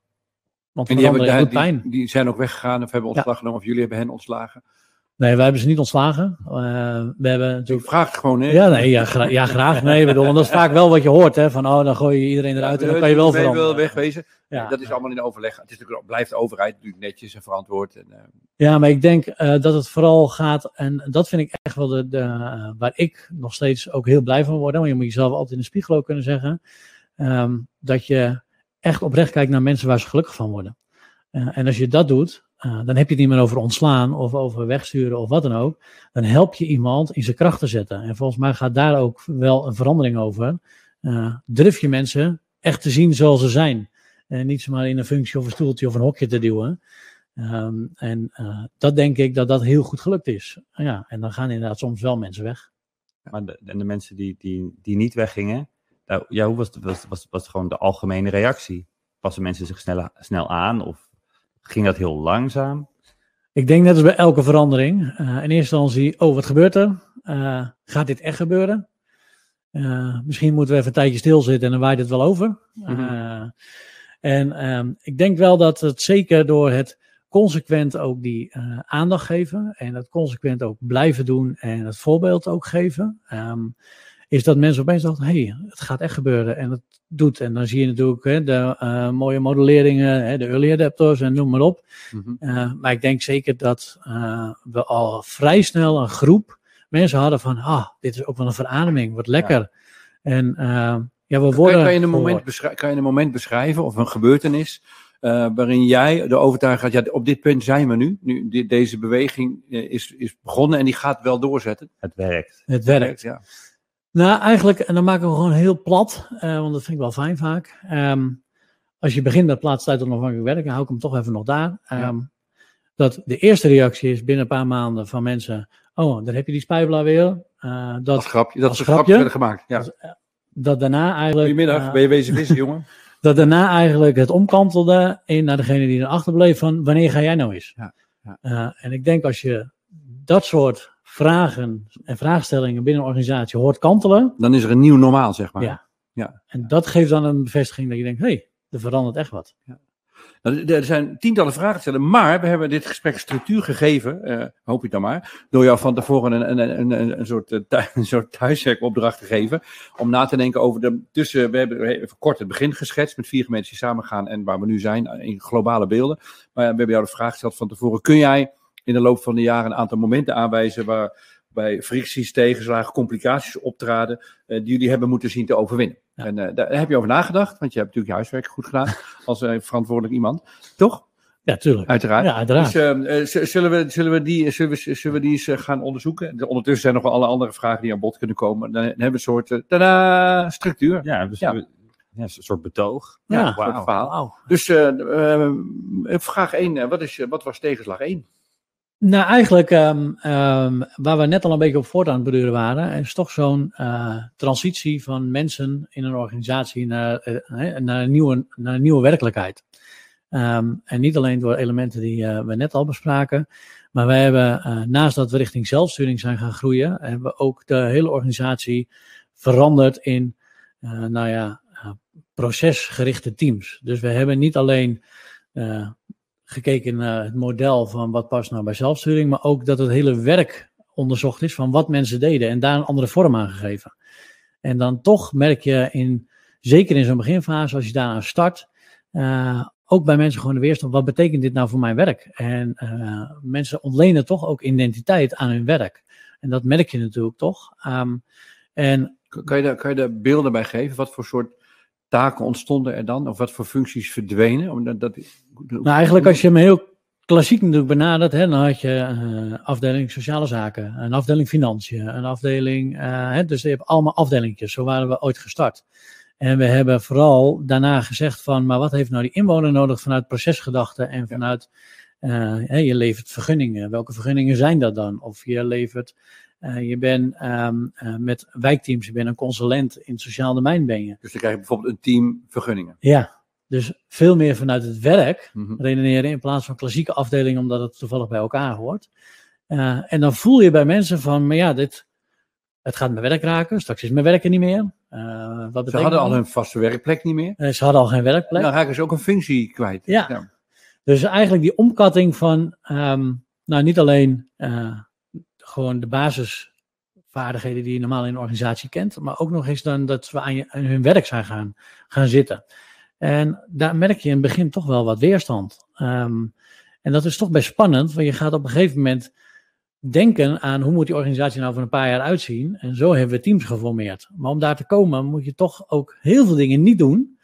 Speaker 4: Want
Speaker 1: en die, hebben, die,
Speaker 4: pijn.
Speaker 1: die zijn ook weggegaan of hebben ontslag genomen. Of jullie hebben hen ontslagen.
Speaker 4: Nee, wij hebben ze niet ontslagen. Uh, we hebben
Speaker 1: Ik
Speaker 4: natuurlijk...
Speaker 1: vraag gewoon, hè?
Speaker 4: Ja, nee, ja, gra ja graag. Nee, bedoel, want dat is vaak wel wat je hoort. Hè, van, oh, dan gooi je iedereen eruit en dan kan je wel veranderen.
Speaker 1: wil wegwezen.
Speaker 4: Ja.
Speaker 1: dat is allemaal in overleg. Het is natuurlijk, blijft de overheid natuurlijk netjes en verantwoord. En, uh,
Speaker 4: Ja, maar ik denk uh, dat het vooral gaat, en dat vind ik echt wel de, de, waar ik nog steeds ook heel blij van word. Want je moet jezelf altijd in de spiegel ook kunnen zeggen. Um, dat je echt oprecht kijkt naar mensen waar ze gelukkig van worden. en als je dat doet, uh, dan heb je het niet meer over ontslaan of over wegsturen of wat dan ook. Dan help je iemand in zijn kracht te zetten. En volgens mij gaat daar ook wel een verandering over. Uh, durf je mensen echt te zien zoals ze zijn. En niet zomaar in een functie of een stoeltje of een hokje te duwen. Um, en dat denk ik dat dat heel goed gelukt is. Ja, en dan gaan inderdaad soms wel mensen weg.
Speaker 2: Maar de, en de mensen die, die, die niet weggingen, nou, ja, hoe was, was, was, was gewoon de algemene reactie? Passen mensen zich snel, snel aan of ging dat heel langzaam?
Speaker 4: Ik denk net als bij elke verandering. Uh, in eerste instantie, oh, wat gebeurt er? Uh, gaat dit echt gebeuren? Uh, misschien moeten we even een tijdje stilzitten en dan waait het wel over. Mm -hmm. en um, ik denk wel dat het zeker door het consequent ook die aandacht geven en het consequent ook blijven doen en het voorbeeld ook geven. Um, is dat mensen opeens dachten, hé, hey, het gaat echt gebeuren en het doet. En dan zie je natuurlijk hè, de uh, mooie modelleringen, hè, de early adapters en noem maar op. Mm -hmm. uh, maar ik denk zeker dat uh, we al vrij snel een groep mensen hadden van, ah, dit is ook wel een verademing, wat lekker. Ja. En ja, we worden...
Speaker 1: Kan, kan, je een moment kan je een moment beschrijven of een gebeurtenis waarin jij de overtuiging had, ja, op dit punt zijn we nu. nu deze beweging is, is begonnen en die gaat wel doorzetten.
Speaker 2: Het werkt.
Speaker 4: Het werkt,
Speaker 1: ja.
Speaker 4: Nou, eigenlijk, en dan maken we gewoon heel plat, uh, want dat vind ik wel fijn vaak. Um, als je begint met plaatstijd onafhankelijk werken, hou ik hem toch even nog daar. Um, ja. Dat de eerste reactie is binnen een paar maanden van mensen, oh, dan heb je die spijbelaar weer. Uh, dat
Speaker 1: als grapje, dat is een grapje werden gemaakt. Ja.
Speaker 4: Dat, dat daarna eigenlijk...
Speaker 1: Goedemiddag,
Speaker 4: uh,
Speaker 1: ben je wezen vissen, jongen? <laughs>
Speaker 4: Dat daarna eigenlijk het omkantelde in naar degene die erachter bleef van, wanneer ga jij nou eens?
Speaker 1: Ja. Ja.
Speaker 4: Uh, en ik denk als je dat soort vragen en vraagstellingen binnen een organisatie hoort kantelen.
Speaker 1: Dan is er een nieuw normaal, zeg maar.
Speaker 4: Ja.
Speaker 1: ja.
Speaker 4: En dat geeft dan een bevestiging dat je denkt, hé, hey, er verandert echt wat.
Speaker 1: Ja. Nou, er zijn tientallen vragen te stellen, maar we hebben dit gesprek structuur gegeven, uh, hoop ik dan maar, door jou van tevoren een, een, een, een, een soort, uh, <laughs> een soort thuiswerkopdracht te geven, om na te denken over de tussen, we hebben even kort het begin geschetst met vier gemeenten die samengaan en waar we nu zijn, in globale beelden, maar we hebben jou de vraag gesteld van tevoren, kun jij in de loop van de jaren een aantal momenten aanwijzen waarbij fricties, tegenslagen, complicaties optraden uh, die jullie hebben moeten zien te overwinnen. Ja. En uh, daar heb je over nagedacht, want je hebt natuurlijk je huiswerk goed gedaan <laughs> als uh, verantwoordelijk iemand, toch?
Speaker 4: Ja, tuurlijk.
Speaker 1: Uiteraard.
Speaker 4: Ja, uiteraard.
Speaker 1: Dus zullen, we, zullen, we die, zullen, we, zullen we die eens gaan onderzoeken? Ondertussen zijn nog wel alle andere vragen die aan bod kunnen komen. Dan hebben we een soort tada, structuur.
Speaker 2: Ja, dus ja. We, ja, een soort betoog.
Speaker 1: Ja, ja wow. soort verhaal. Wow. Dus vraag 1, wat, is, wat was tegenslag 1?
Speaker 4: Nou, eigenlijk um, um, waar we net al een beetje op voort aan beduren waren, is toch zo'n uh, transitie van mensen in een organisatie naar, uh, naar, een, nieuwe, naar een nieuwe werkelijkheid. Um, en niet alleen door elementen die uh, we net al bespraken, maar wij hebben naast dat we richting zelfsturing zijn gaan groeien, hebben we ook de hele organisatie veranderd in, nou ja, procesgerichte teams. Dus we hebben niet alleen gekeken naar het model van wat past nou bij zelfsturing, maar ook dat het hele werk onderzocht is van wat mensen deden en daar een andere vorm aan gegeven. En dan toch merk je in, zeker in zo'n beginfase, als je daaraan start, uh, ook bij mensen gewoon de weerstand, wat betekent dit nou voor mijn werk? En uh, mensen ontlenen toch ook identiteit aan hun werk. En dat merk je natuurlijk toch. Um, en,
Speaker 1: kan, je daar, kan je daar beelden bij geven? Wat voor soort taken ontstonden er dan? Of wat voor functies verdwenen? Dat,
Speaker 4: nou, eigenlijk als je hem heel klassiek natuurlijk benadert, hè, dan had je een uh, afdeling sociale zaken, een afdeling financiën, een afdeling, uh, hè, dus je hebt allemaal afdelingjes. Zo waren we ooit gestart. En we hebben vooral daarna gezegd van, maar wat heeft nou die inwoner nodig vanuit procesgedachte en vanuit, uh, hè, je levert vergunningen. Welke vergunningen zijn dat dan? Of je levert uh, je bent um, uh, met wijkteams, je bent een consulent in het sociaal domein ben je.
Speaker 1: Dus dan krijg je bijvoorbeeld een team vergunningen.
Speaker 4: Ja, Dus veel meer vanuit het werk
Speaker 1: Mhm.
Speaker 4: redeneren in plaats van klassieke afdelingen, omdat het toevallig bij elkaar hoort. Eh, en dan voel je bij mensen van, maar ja, dit, het gaat mijn werk raken, straks is mijn werk er niet meer. Eh, wat
Speaker 1: Ze hadden al hun vaste werkplek niet meer.
Speaker 4: Eh, ze hadden al geen werkplek.
Speaker 1: Dan raken ze ook een functie kwijt.
Speaker 4: Ja. Dus eigenlijk die omkatting van, ehm, nou niet alleen gewoon de basisvaardigheden die je normaal in een organisatie kent, maar ook nog eens dan dat we aan, je, aan hun werk zijn gaan, gaan zitten. En daar merk je in het begin toch wel wat weerstand. Ehm, en dat is toch best spannend, want je gaat op een gegeven moment denken aan hoe moet die organisatie nou voor een paar jaar uitzien. En zo hebben we teams geformeerd. Maar om daar te komen moet je toch ook heel veel dingen niet doen.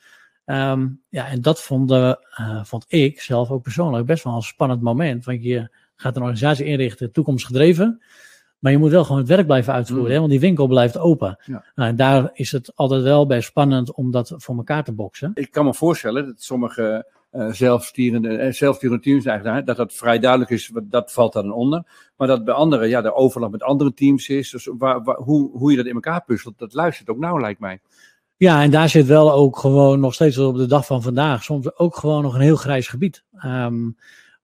Speaker 4: Ehm, ja, en dat vond, eh, eh, vond ik zelf ook persoonlijk best wel een spannend moment. Want je gaat een organisatie inrichten, toekomstgedreven. Maar je moet wel gewoon het werk blijven uitvoeren,
Speaker 1: Mm.
Speaker 4: hè, want die winkel blijft open.
Speaker 1: Ja.
Speaker 4: Nou, en daar is het altijd wel best spannend om dat voor elkaar te boksen.
Speaker 1: Ik kan me voorstellen dat sommige eh zelfsturende, eh, zelfsturende teams eigenlijk, dat dat vrij duidelijk is, dat valt dan onder. Maar dat bij anderen, ja, de overlap met andere teams is. Dus waar, waar- hoe, hoe je dat in elkaar puzzelt, dat luistert ook nauw, lijkt mij.
Speaker 4: Ja, en daar zit wel ook gewoon nog steeds op de dag van vandaag soms ook gewoon nog een heel grijs gebied. Ehm,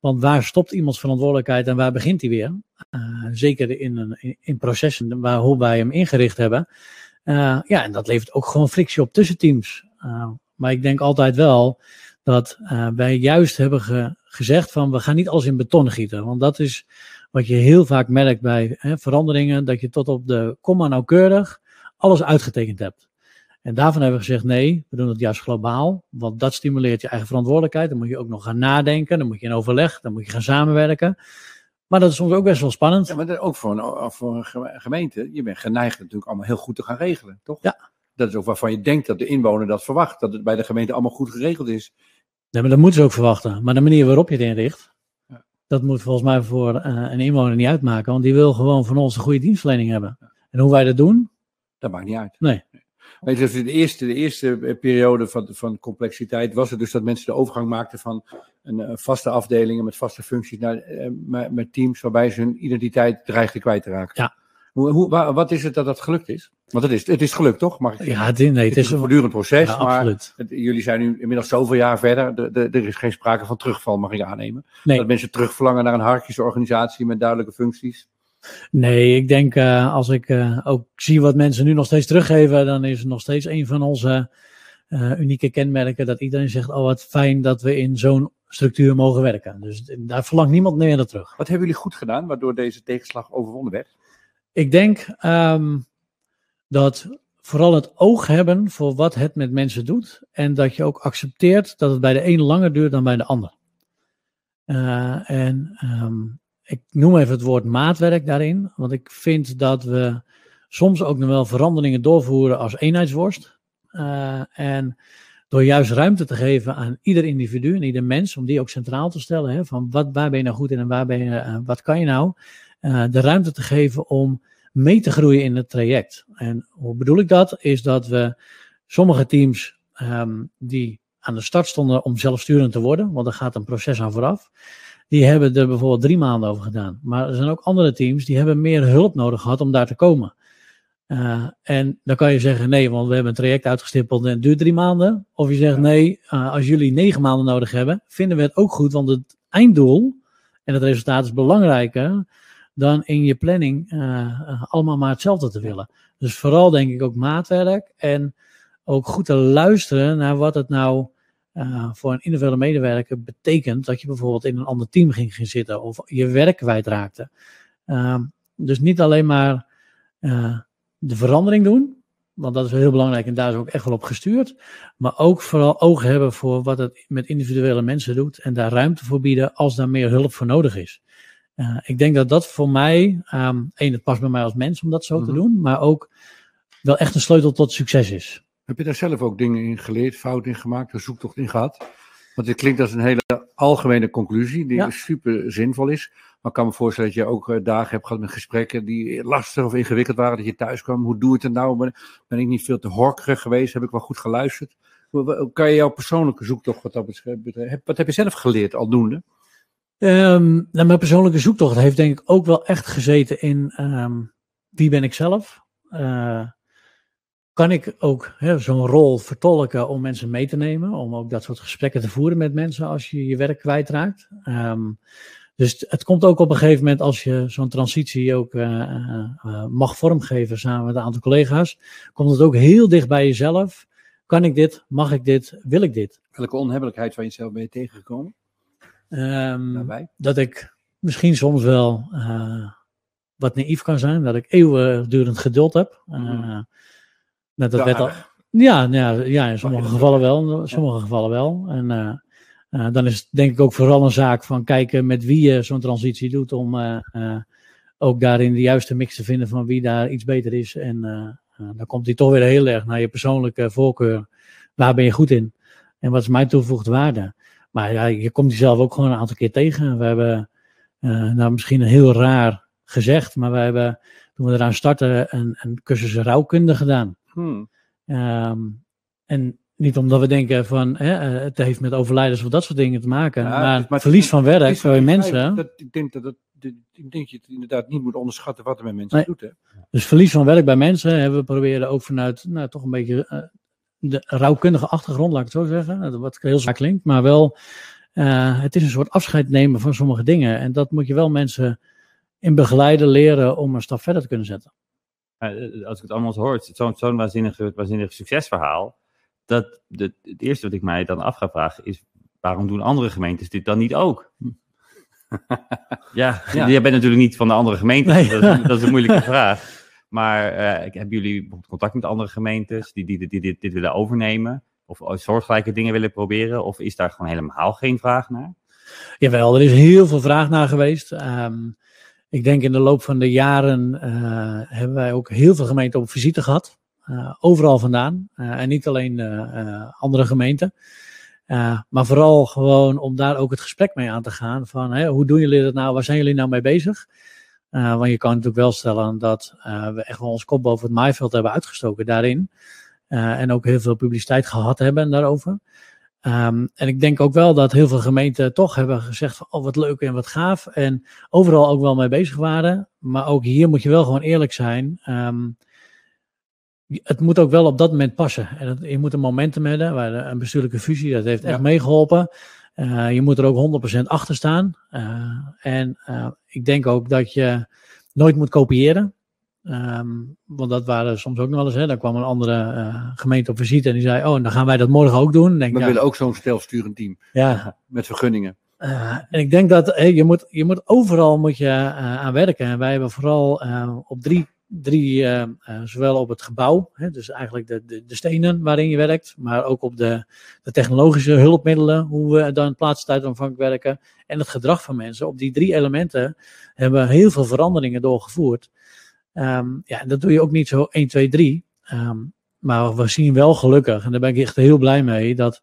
Speaker 4: want waar stopt iemands verantwoordelijkheid en waar begint hij weer? Eh, zeker in, een, in, processen waar, hoe wij hem ingericht hebben. Eh, ja, en dat levert ook gewoon frictie op tussen teams. Eh, maar ik denk altijd wel dat wij juist hebben ge- gezegd van we gaan niet alles in beton gieten. Want dat is wat je heel vaak merkt bij hè, veranderingen, dat je tot op de komma nauwkeurig alles uitgetekend hebt. En daarvan hebben we gezegd, nee, we doen het juist globaal. Want dat stimuleert je eigen verantwoordelijkheid. Dan moet je ook nog gaan nadenken. Dan moet je in overleg. Dan moet je gaan samenwerken. Maar dat is soms ook best wel spannend.
Speaker 1: Ja, maar dat ook voor een, voor een geme- gemeente, je bent geneigd natuurlijk allemaal heel goed te gaan regelen, toch?
Speaker 4: Ja.
Speaker 1: Dat is ook waarvan je denkt dat de inwoner dat verwacht, dat het bij de gemeente allemaal goed geregeld is.
Speaker 4: Nee, maar dat moeten ze ook verwachten. Maar de manier waarop je het inricht,
Speaker 1: Ja.
Speaker 4: dat moet volgens mij voor eh, een inwoner niet uitmaken. Want die wil gewoon van ons een goede dienstverlening hebben. En hoe wij dat doen,
Speaker 1: Dat maakt niet uit.
Speaker 4: Nee.
Speaker 1: Weet je, de eerste, de eerste eh, periode van, van complexiteit was het dus dat mensen de overgang maakten van een, eh, vaste afdelingen met vaste functies naar eh, met, teams waarbij ze hun identiteit dreigden kwijt te raken.
Speaker 4: Ja.
Speaker 1: Hoe, hoe, wa- wat is het dat dat gelukt is? Want het is, het is gelukt, toch? Mag ik
Speaker 4: ja, het, nee,
Speaker 1: het
Speaker 4: het
Speaker 1: is
Speaker 4: is
Speaker 1: een voortdurend proces,
Speaker 4: ja,
Speaker 1: maar het- jullie zijn nu inmiddels zoveel jaar verder. De, de, er is geen sprake van terugval, mag ik aannemen.
Speaker 4: Nee.
Speaker 1: Dat mensen terugverlangen naar een hartjesorganisatie met duidelijke functies.
Speaker 4: Nee, ik denk eh, als ik eh, ook zie wat mensen nu nog steeds teruggeven, dan is het nog steeds een van onze eh, unieke kenmerken dat iedereen zegt, oh wat fijn dat we in zo'n structuur mogen werken. Dus daar verlangt niemand meer naar terug.
Speaker 1: Wat hebben jullie goed gedaan, waardoor deze tegenslag overwonnen werd?
Speaker 4: Ik denk ehm, dat vooral het oog hebben voor wat het met mensen doet en dat je ook accepteert dat het bij de een langer duurt dan bij de ander. En ehm, ik noem even het woord maatwerk daarin, want ik vind dat we soms ook nog wel veranderingen doorvoeren als eenheidsworst. Eh, en door juist ruimte te geven aan ieder individu en ieder mens, om die ook centraal te stellen, hè, van wat, waar ben je nou goed in en waar ben je, eh, wat kan je nou, eh, de ruimte te geven om mee te groeien in het traject. En hoe bedoel ik dat? Is dat we sommige teams ehm, die aan de start stonden om zelfsturend te worden, want er gaat een proces aan vooraf, die hebben er bijvoorbeeld drie maanden over gedaan. Maar er zijn ook andere teams die hebben meer hulp nodig gehad om daar te komen. Eh, en dan kan je zeggen, nee, want we hebben een traject uitgestippeld en het duurt drie maanden. Of je zegt, nee, eh, als jullie negen maanden nodig hebben, vinden we het ook goed, want het einddoel en het resultaat is belangrijker dan in je planning eh, allemaal maar hetzelfde te willen. Dus vooral denk ik ook maatwerk en ook goed te luisteren naar wat het nou eh, voor een individuele medewerker betekent dat je bijvoorbeeld in een ander team ging gaan zitten of je werk kwijtraakte. Ehm, dus niet alleen maar eh, de verandering doen, want dat is heel belangrijk en daar is ook echt wel op gestuurd. Maar ook vooral oog hebben voor wat het met individuele mensen doet en daar ruimte voor bieden als daar meer hulp voor nodig is. Uh, ik denk dat dat voor mij, um, één, het past bij mij als mens om dat zo
Speaker 1: Mhm.
Speaker 4: te doen, maar ook wel echt een sleutel tot succes is.
Speaker 1: Heb je daar zelf ook dingen in geleerd, fouten in gemaakt, een zoektocht in gehad? Want dit klinkt als een hele algemene conclusie, die
Speaker 4: Ja.
Speaker 1: super zinvol is. Maar ik kan me voorstellen dat je ook eh, dagen hebt gehad met gesprekken die lastig of ingewikkeld waren. Dat je thuis kwam, hoe doe ik het nou? Ben, ben ik niet veel te horkerig geweest? Heb ik wel goed geluisterd? Kan je jouw persoonlijke zoektocht wat dat betreft, wat heb je zelf geleerd aldoende?
Speaker 4: Um, nou, mijn persoonlijke zoektocht heeft denk ik ook wel echt gezeten in um, wie ben ik zelf? Uh, kan ik ook zo'n rol vertolken om mensen mee te nemen, om ook dat soort gesprekken te voeren met mensen als je je werk kwijtraakt. Um, dus het komt ook op een gegeven moment als je zo'n transitie ook uh, uh, mag vormgeven samen met een aantal collega's, komt het ook heel dicht bij jezelf. Kan ik dit? Mag ik dit? Wil ik dit?
Speaker 1: Welke onhebbelijkheid van jezelf ben je tegengekomen?
Speaker 4: Um, dat ik misschien soms wel uh, wat naïef kan zijn, dat ik eeuwigdurend geduld heb. Mm. Dat werd al, ja, ja, ja, in sommige gevallen wel. In sommige gevallen wel. En uh, dan is het denk ik ook vooral een zaak van kijken met wie je zo'n transitie doet. Om uh, uh, ook daarin de juiste mix te vinden van wie daar iets beter is. En dan komt hij toch weer heel erg naar je persoonlijke voorkeur. Waar ben je goed in? En wat is mijn toegevoegde waarde? Maar ja, je komt jezelf ook gewoon een aantal keer tegen. We hebben, nou misschien heel raar gezegd, maar we hebben toen we eraan starten een, een cursus rouwkunde gedaan. Hmm. Um, en niet omdat we denken van hè, eh, het heeft met overlijdens of dat soort dingen te maken. maar, maar verlies van werk voor mensen.
Speaker 1: Dat, ik, denk dat, dat, ik denk je het inderdaad niet moet onderschatten wat er met mensen doet. Hè?
Speaker 4: Dus verlies van werk bij mensen hebben we proberen ook vanuit nou, toch een beetje uh, de rouwkundige achtergrond, laat ik het zo zeggen. Wat heel zwaar klinkt. Maar wel, uh, het is een soort afscheid nemen van sommige dingen. En dat moet je wel mensen in begeleiden leren om een stap verder te kunnen zetten.
Speaker 2: Als ik het allemaal hoor, zo'n zo waanzinnig, waanzinnig succesverhaal dat, het eerste wat ik mij dan af ga vragen is, waarom doen andere gemeentes dit dan niet ook? <laughs> ja, ja, je bent natuurlijk niet van de andere gemeentes, dat, dat, is een moeilijke <laughs> vraag. Maar uh, hebben jullie contact met andere gemeentes die, die, die, die dit, dit, willen overnemen? Of soortgelijke dingen willen proberen? Of is daar gewoon helemaal geen vraag naar?
Speaker 4: Jawel, er is heel veel vraag naar geweest. Um, ik denk in de loop van de jaren uh, hebben wij ook heel veel gemeenten op visite gehad. Uh, overal vandaan. Uh, en niet alleen andere gemeenten. maar vooral gewoon om daar ook het gesprek mee aan te gaan. Van hoe doen jullie dat nou? Waar zijn jullie nou mee bezig? want je kan natuurlijk wel stellen dat we echt wel ons kop boven het maaiveld hebben uitgestoken daarin. en ook heel veel publiciteit gehad hebben daarover. Um, en ik denk ook wel dat heel veel gemeenten toch hebben gezegd van, oh wat leuk en wat gaaf. En overal ook wel mee bezig waren. Maar ook hier moet je wel gewoon eerlijk zijn. Um, het moet ook wel op dat moment passen. En je moet een momentum hebben, waar een bestuurlijke fusie, dat heeft echt meegeholpen. Uh, je moet er ook 100% achter staan. Uh, en uh, ik denk ook dat je nooit moet kopiëren. Um, want dat waren soms ook nog wel eens. Hè. Daar kwam een andere gemeente op visite en die zei: Oh, dan gaan wij dat morgen ook doen.
Speaker 1: Denk, We willen ook zo'n stelsturend team. Ja. Met vergunningen.
Speaker 4: en ik denk dat je, moet, je moet overal moet je, aan werken. En wij hebben vooral op drie drie, zowel op het gebouw, hè, dus eigenlijk de, de, de, stenen waarin je werkt, maar ook op de, de technologische hulpmiddelen, hoe we dan plaatstijdontvang werken en het gedrag van mensen. Op die drie elementen hebben we heel veel veranderingen doorgevoerd. Um, ja, dat doe je ook niet zo 1, 2, 3. Um, maar we zien wel gelukkig, en daar ben ik echt heel blij mee, dat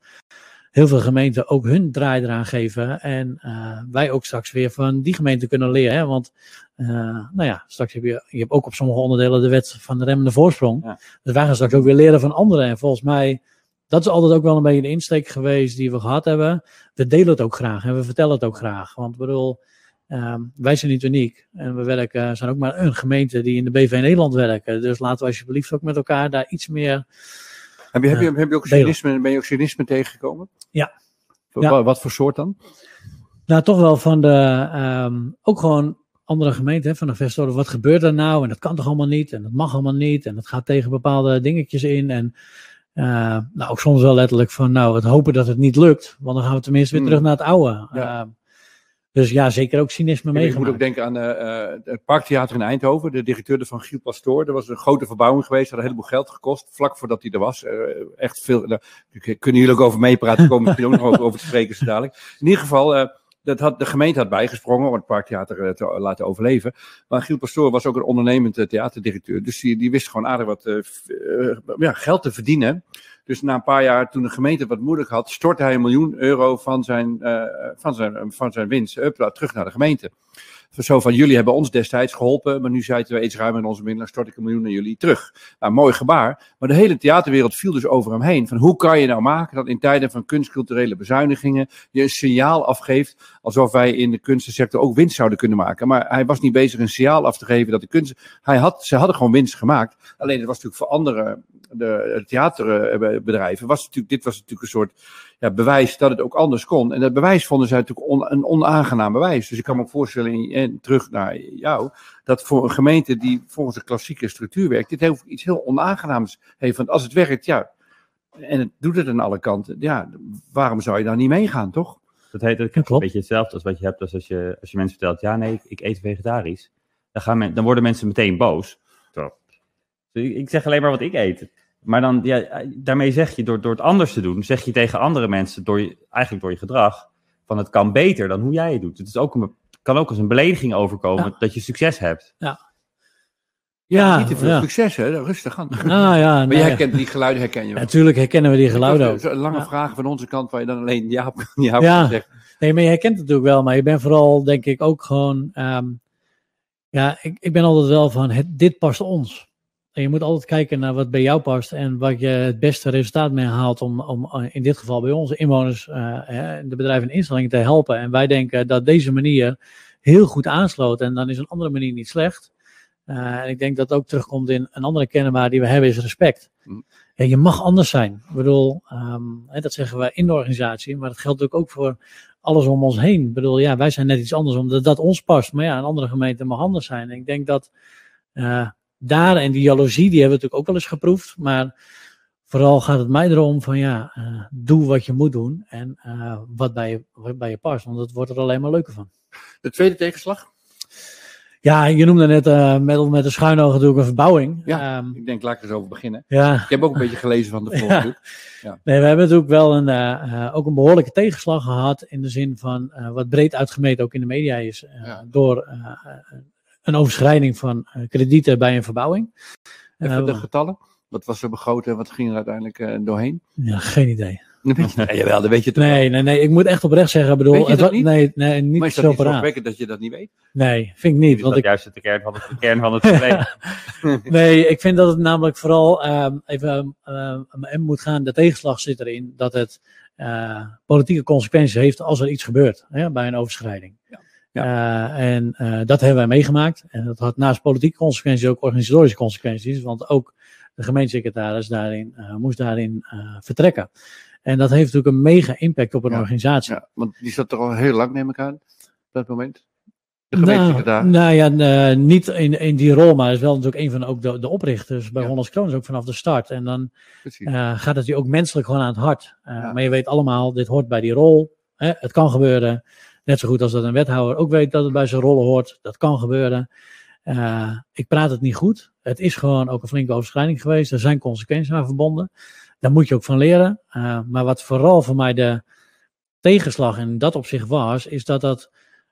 Speaker 4: heel veel gemeenten ook hun draai eraan geven. En uh, wij ook straks weer van die gemeente kunnen leren. Hè? Want uh, nou ja, straks heb je, je hebt ook op sommige onderdelen de wet van de remmende voorsprong. Ja. Dus wij gaan straks ook weer leren van anderen. En volgens mij, dat is altijd ook wel een beetje de insteek geweest die we gehad hebben. We delen het ook graag en we vertellen het ook graag. Want ik bedoel, um, wij zijn niet uniek. En we werken, zijn ook maar een gemeente die in de BV Nederland werken. Dus laten we alsjeblieft ook met elkaar daar iets meer
Speaker 1: heb je, heb je, heb je ook cynisme, ben je ook cynisme tegengekomen?
Speaker 4: Ja.
Speaker 1: ja. Wat voor soort dan?
Speaker 4: Nou, toch wel van de, um, ook gewoon andere gemeenten, van de investoren. Wat gebeurt er nou? En dat kan toch allemaal niet? En dat mag allemaal niet? En dat gaat tegen bepaalde dingetjes in. En uh, nou, ook soms wel letterlijk van, nou, het hopen dat het niet lukt. Want dan gaan we tenminste weer hmm. terug naar het oude. Ja. Uh, dus ja, zeker ook cynisme mee.
Speaker 1: Ik moet ook denken aan uh, het Parktheater in Eindhoven. De directeur van Giel Pastoor. Er was een grote verbouwing geweest. had een heleboel geld gekost. Vlak voordat hij er was. Uh, echt veel. Daar kunnen jullie ook over meepraten. komen misschien ook nog over te spreken dadelijk. In ieder geval dat had, de gemeente had bijgesprongen om het Parktheater te laten overleven. Maar Giel Pastoor was ook een ondernemend theaterdirecteur. Dus die, die wist gewoon aardig wat ja, geld te verdienen. Dus na een paar jaar, toen de gemeente wat moeilijk had, stortte hij een miljoen euro van zijn, uh, van zijn, van zijn winst up, terug naar de gemeente. Zo van, jullie hebben ons destijds geholpen, maar nu zitten we iets ruimer in onze middelen, stort ik een miljoen naar jullie terug. Nou, mooi gebaar. Maar de hele theaterwereld viel dus over hem heen. Van hoe kan je nou maken dat in tijden van kunstculturele bezuinigingen je een signaal afgeeft, alsof wij in de kunstensector ook winst zouden kunnen maken. Maar hij was niet bezig een signaal af te geven dat de kunst, hij had, ze hadden gewoon winst gemaakt. Alleen het was natuurlijk voor andere de theaterbedrijven, was natuurlijk, dit was natuurlijk een soort ja, bewijs dat het ook anders kon. En dat bewijs vonden zij natuurlijk on, een onaangenaam bewijs. Dus ik kan me ook voorstellen, in, en terug naar jou, dat voor een gemeente die volgens de klassieke structuur werkt, dit heel, iets heel onaangenaams heeft. Want als het werkt, ja, en het doet het aan alle kanten, ja, waarom zou je daar niet meegaan, toch?
Speaker 2: Dat heet dat
Speaker 4: klopt.
Speaker 2: een beetje hetzelfde als wat je hebt als, als, je, als je mensen vertelt, ja nee, ik, ik eet vegetarisch. Dan, gaan men, dan worden mensen meteen boos. Zo. Ik, zeg alleen maar wat ik eet. Maar dan, ja, daarmee zeg je, door, door het anders te doen, zeg je tegen andere mensen, door je, eigenlijk door je gedrag, van het kan beter dan hoe jij het doet. Het is ook een, kan ook als een belediging overkomen
Speaker 4: Ja.
Speaker 2: dat je succes hebt.
Speaker 4: Ja,
Speaker 1: niet te veel
Speaker 4: ja.
Speaker 1: succes, hè? Rustig aan.
Speaker 4: Nou ja, <laughs>
Speaker 1: Maar
Speaker 4: nee,
Speaker 1: jij
Speaker 4: ja.
Speaker 1: herkent die geluiden, herken je wel.
Speaker 4: natuurlijk herkennen we die geluiden ook.
Speaker 1: Dat is Een lange
Speaker 4: Ja.
Speaker 1: vraag van onze kant waar je dan alleen ja op ja,
Speaker 4: Ja.
Speaker 1: zeggen.
Speaker 4: Nee, maar je herkent het natuurlijk wel, maar je bent vooral, denk ik, ook gewoon. ehm, ja, ik, ik ben altijd wel van: het, dit past ons. En je moet altijd kijken naar wat bij jou past en wat je het beste resultaat mee haalt om, om eh, in dit geval bij onze inwoners, eh, hè, de bedrijven en instellingen te helpen. En wij denken dat deze manier heel goed aansloot en dan is een andere manier niet slecht. Eh, en ik denk dat het ook terugkomt in een andere kennenbaar die we hebben, is respect.
Speaker 1: Mm.
Speaker 4: Ja, je mag anders zijn. Ik bedoel, ehm, hè, dat zeggen we in de organisatie, maar dat geldt natuurlijk ook voor alles om ons heen. Ik bedoel, ja, wij zijn net iets anders omdat dat ons past. Maar ja, een andere gemeente mag anders zijn. En ik denk dat eh, daar en die jaloezie, die hebben we natuurlijk ook wel eens geproefd. Maar vooral gaat het mij erom van ja, eh, doe wat je moet doen en eh, wat, bij je, wat bij je past. Want het wordt er alleen maar leuker van.
Speaker 1: De tweede tegenslag?
Speaker 4: Ja, je noemde net eh, met, met de schuin ogen doe ik een verbouwing.
Speaker 1: Ja.
Speaker 4: Ehm,
Speaker 1: Ik denk, laat ik er eens over beginnen.
Speaker 4: ja.
Speaker 1: Ik heb ook een beetje gelezen van de <laughs> vorige boek.
Speaker 4: Nee, we hebben natuurlijk wel een, ook een behoorlijke tegenslag gehad. In de zin van wat breed uitgemeten ook in de media is.
Speaker 1: Ja.
Speaker 4: Door een overschrijding van eh, kredieten bij een verbouwing.
Speaker 1: Even
Speaker 4: Eh,
Speaker 1: de getallen. Wat was er begroten en wat ging er uiteindelijk eh, doorheen?
Speaker 4: ja, geen idee.
Speaker 1: Dat weet je, ja, jawel, dat weet je toch
Speaker 4: Nee, nee, nee. Ik moet echt oprecht zeggen. ik Bedoel,
Speaker 1: Weet je dat niet?
Speaker 4: Nee, nee, niet
Speaker 1: Maar is dat
Speaker 4: zo
Speaker 1: niet dat je dat niet weet?
Speaker 4: Nee, vind ik niet.
Speaker 2: Is
Speaker 4: Want
Speaker 2: dat
Speaker 4: ik,
Speaker 2: juist de kern van het, de kern van het probleem? <laughs>
Speaker 4: nee, ik vind dat het namelijk vooral ehm, even ehm, en moet gaan. De tegenslag zit erin dat het eh, politieke consequenties heeft als er iets gebeurt hè, bij een overschrijding.
Speaker 1: Ja.
Speaker 4: Eh, en eh, dat hebben wij meegemaakt. En dat had naast politieke consequenties ook organisatorische consequenties. Want ook de gemeentesecretaris daarin, eh, moest daarin vertrekken. En dat heeft natuurlijk een mega impact op een
Speaker 1: Ja.
Speaker 4: organisatie.
Speaker 1: Ja, want die zat er al heel lang, neem ik aan, op dat moment. De
Speaker 4: Nou,
Speaker 1: gemeentesecretaris.
Speaker 4: nou ja, niet in, in die rol, maar is wel natuurlijk een van ook de, de oprichters bij
Speaker 1: Ja.
Speaker 4: Hollands Kroon, ook vanaf de start. En dan gaat het je ook menselijk gewoon aan het hart.
Speaker 1: Ja.
Speaker 4: Maar je weet allemaal, dit hoort bij die rol. Hè? Het kan gebeuren. Net zo goed als dat een wethouder ook weet dat het bij zijn rollen hoort. Dat kan gebeuren. Eh, ik praat het niet goed. Het is gewoon ook een flinke overschrijding geweest. Er zijn consequenties aan verbonden. Daar moet je ook van leren. Eh, maar wat vooral voor mij de tegenslag in dat opzicht was, is dat dat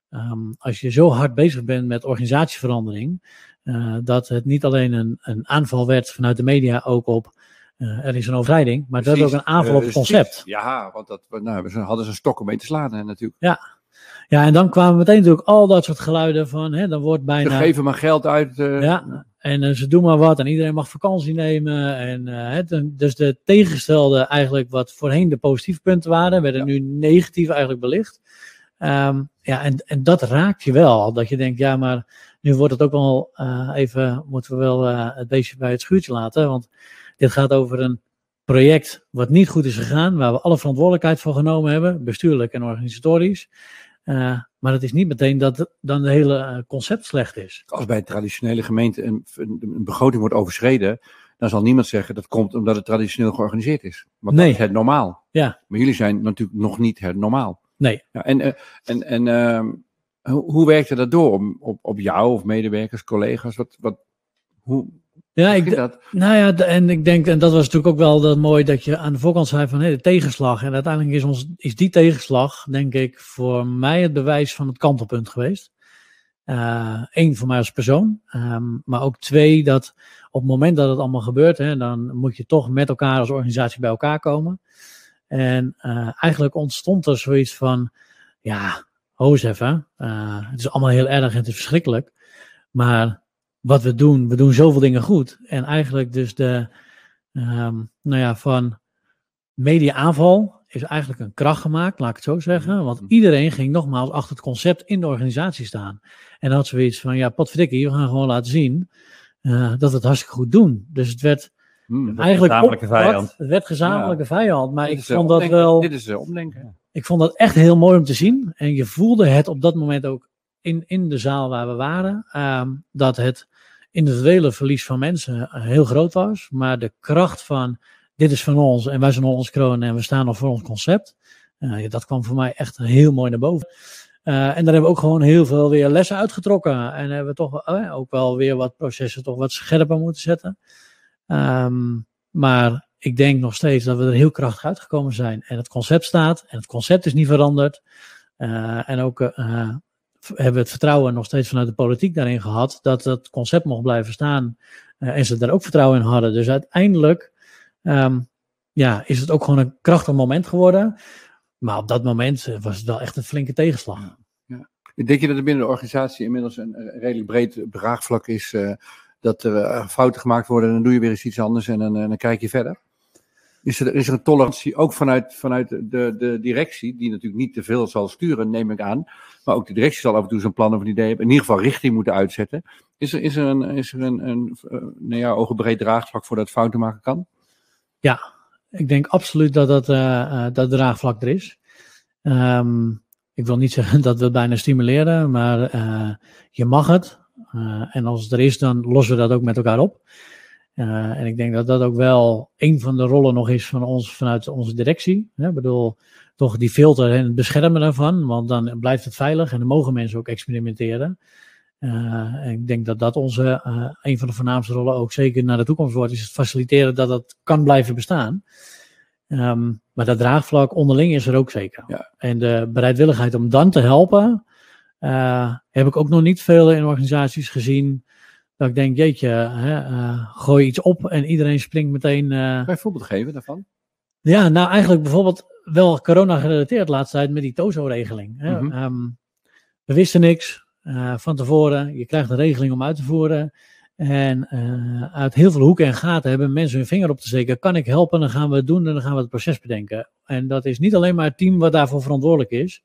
Speaker 4: ehm, als je zo hard bezig bent met organisatieverandering, eh, dat het niet alleen een, een aanval werd vanuit de media ook op er is een overschrijding, maar dat het ook een aanval op het concept.
Speaker 1: Ja, want dat, nou, ze hadden ze stokken mee te slaan hè, natuurlijk.
Speaker 4: Ja, en dan kwamen meteen natuurlijk al dat soort geluiden van, hè, dan wordt
Speaker 1: Ze
Speaker 4: bijna...
Speaker 1: geven maar geld uit. eh,
Speaker 4: Ja, en eh, ze doen maar wat en iedereen mag vakantie nemen. En, het, dus de tegengestelde eigenlijk wat voorheen de positieve punten waren, werden
Speaker 1: Ja.
Speaker 4: nu negatief eigenlijk belicht. Ehm, ja, en, en dat raakt je wel. Dat je denkt, ja, maar nu wordt het ook wel even, moeten we wel het beestje bij het schuurtje laten. Want dit gaat over een project wat niet goed is gegaan, waar we alle verantwoordelijkheid voor genomen hebben, bestuurlijk en organisatorisch. Eh, maar het is niet meteen dat dan het hele eh, concept slecht is.
Speaker 1: Als bij een traditionele gemeente een, een, begroting wordt overschreden, dan zal niemand zeggen dat komt omdat het traditioneel georganiseerd is. Want
Speaker 4: Nee.
Speaker 1: dat is het normaal.
Speaker 4: Ja.
Speaker 1: Maar jullie zijn natuurlijk nog niet het normaal.
Speaker 4: Nee.
Speaker 1: Ja, en eh, en, en ehm, hoe, hoe werkte dat door op, op, op jou of medewerkers, collega's? Wat, wat, hoe
Speaker 4: Ja, ik,
Speaker 1: dat?
Speaker 4: Nou ja, en ik denk, en dat was natuurlijk ook wel dat mooi dat je aan de voorkant zei van hé, de tegenslag. En uiteindelijk is, ons, is die tegenslag, denk ik, voor mij het bewijs van het kantelpunt geweest. Eén, voor mij als persoon. Ehm, maar ook twee, dat op het moment dat het allemaal gebeurt, hè, dan moet je toch met elkaar als organisatie bij elkaar komen. En eh, eigenlijk ontstond er zoiets van, ja, ho eens even. eh, het is allemaal heel erg en het is verschrikkelijk. Maar wat we doen, we doen zoveel dingen goed. En eigenlijk dus de, ehm, nou ja, van media-aanval is eigenlijk een kracht gemaakt, laat ik het zo zeggen. Want iedereen ging nogmaals achter het concept in de organisatie staan. En had zoiets van, ja, potverdikkie, we gaan gewoon laten zien eh, dat we het hartstikke goed doen. Dus het werd
Speaker 1: Hmm.
Speaker 4: eigenlijk
Speaker 2: gezamenlijke
Speaker 4: opgepakt.
Speaker 2: vijand.
Speaker 4: Het werd gezamenlijke vijand, maar
Speaker 1: Dit
Speaker 4: ik
Speaker 1: eh,
Speaker 4: vond dat
Speaker 1: omdenken.
Speaker 4: wel.
Speaker 1: Dit is eh, omdenken.
Speaker 4: Ik vond dat echt heel mooi om te zien. En je voelde het op dat moment ook in, in de zaal waar we waren. ehm, dat het individuele verlies van mensen heel groot was. Maar de kracht van dit is van ons en wij zijn ons kroon en we staan nog voor ons concept. eh, dat kwam voor mij echt heel mooi naar boven. Eh, en daar hebben we ook gewoon heel veel weer lessen uitgetrokken. En hebben we toch eh, ook wel weer wat processen toch wat scherper moeten zetten. Ehm, maar ik denk nog steeds dat we er heel krachtig uitgekomen zijn. En het concept staat en het concept is niet veranderd. En ook hebben we het vertrouwen nog steeds vanuit de politiek daarin gehad dat het concept mocht blijven staan. Eh, en ze daar ook vertrouwen in hadden. Dus uiteindelijk ehm, ja, is het ook gewoon een krachtig moment geworden. Maar op dat moment eh, was het wel echt een flinke tegenslag.
Speaker 1: Denk je dat er binnen de organisatie inmiddels een, redelijk breed draagvlak is eh, dat er fouten gemaakt worden en dan doe je weer eens iets anders en dan, dan kijk je verder? Is er, is er een tolerantie ook vanuit, vanuit de, de directie, die natuurlijk niet te veel zal sturen, neem ik aan. Maar ook de directie zal af en toe zijn plan of een idee hebben. In ieder geval richting moeten uitzetten. Is er, is er een, is er een, een eh, nou ja, ogenbreed draagvlak voor dat fouten maken kan?
Speaker 4: Ik denk absoluut dat dat, eh, dat draagvlak er is. Ehm, ik wil niet <laughs> zeggen dat we het bijna stimuleren, maar je mag het. En als het er is, dan lossen we dat ook met elkaar op. En ik denk dat dat ook wel een van de rollen nog is van ons vanuit onze directie. Ik bedoel, toch die filter en het beschermen daarvan, want dan blijft het veilig en dan mogen mensen ook experimenteren. Eh, ik denk dat dat onze, eh, een van de voornaamste rollen ook zeker naar de toekomst wordt, is het faciliteren dat dat kan blijven bestaan. Ehm, maar dat draagvlak onderling is er ook zeker.
Speaker 1: Ja.
Speaker 4: En de bereidwilligheid om dan te helpen, eh, heb ik ook nog niet veel in organisaties gezien. Dat ik denk, jeetje, hè, gooi iets op en iedereen springt meteen. eh,
Speaker 1: Kan je een voorbeeld geven daarvan?
Speaker 4: ja, nou eigenlijk bijvoorbeeld wel corona gerelateerd laatst tijd met die TOZO-regeling.
Speaker 1: Mhm.
Speaker 4: Ehm, we wisten niks eh, van tevoren. Je krijgt een regeling om uit te voeren. En eh, uit heel veel hoeken en gaten hebben mensen hun vinger op te steken. Kan ik helpen? Dan gaan we het doen en dan gaan we het proces bedenken. En dat is niet alleen maar het team wat daarvoor verantwoordelijk is.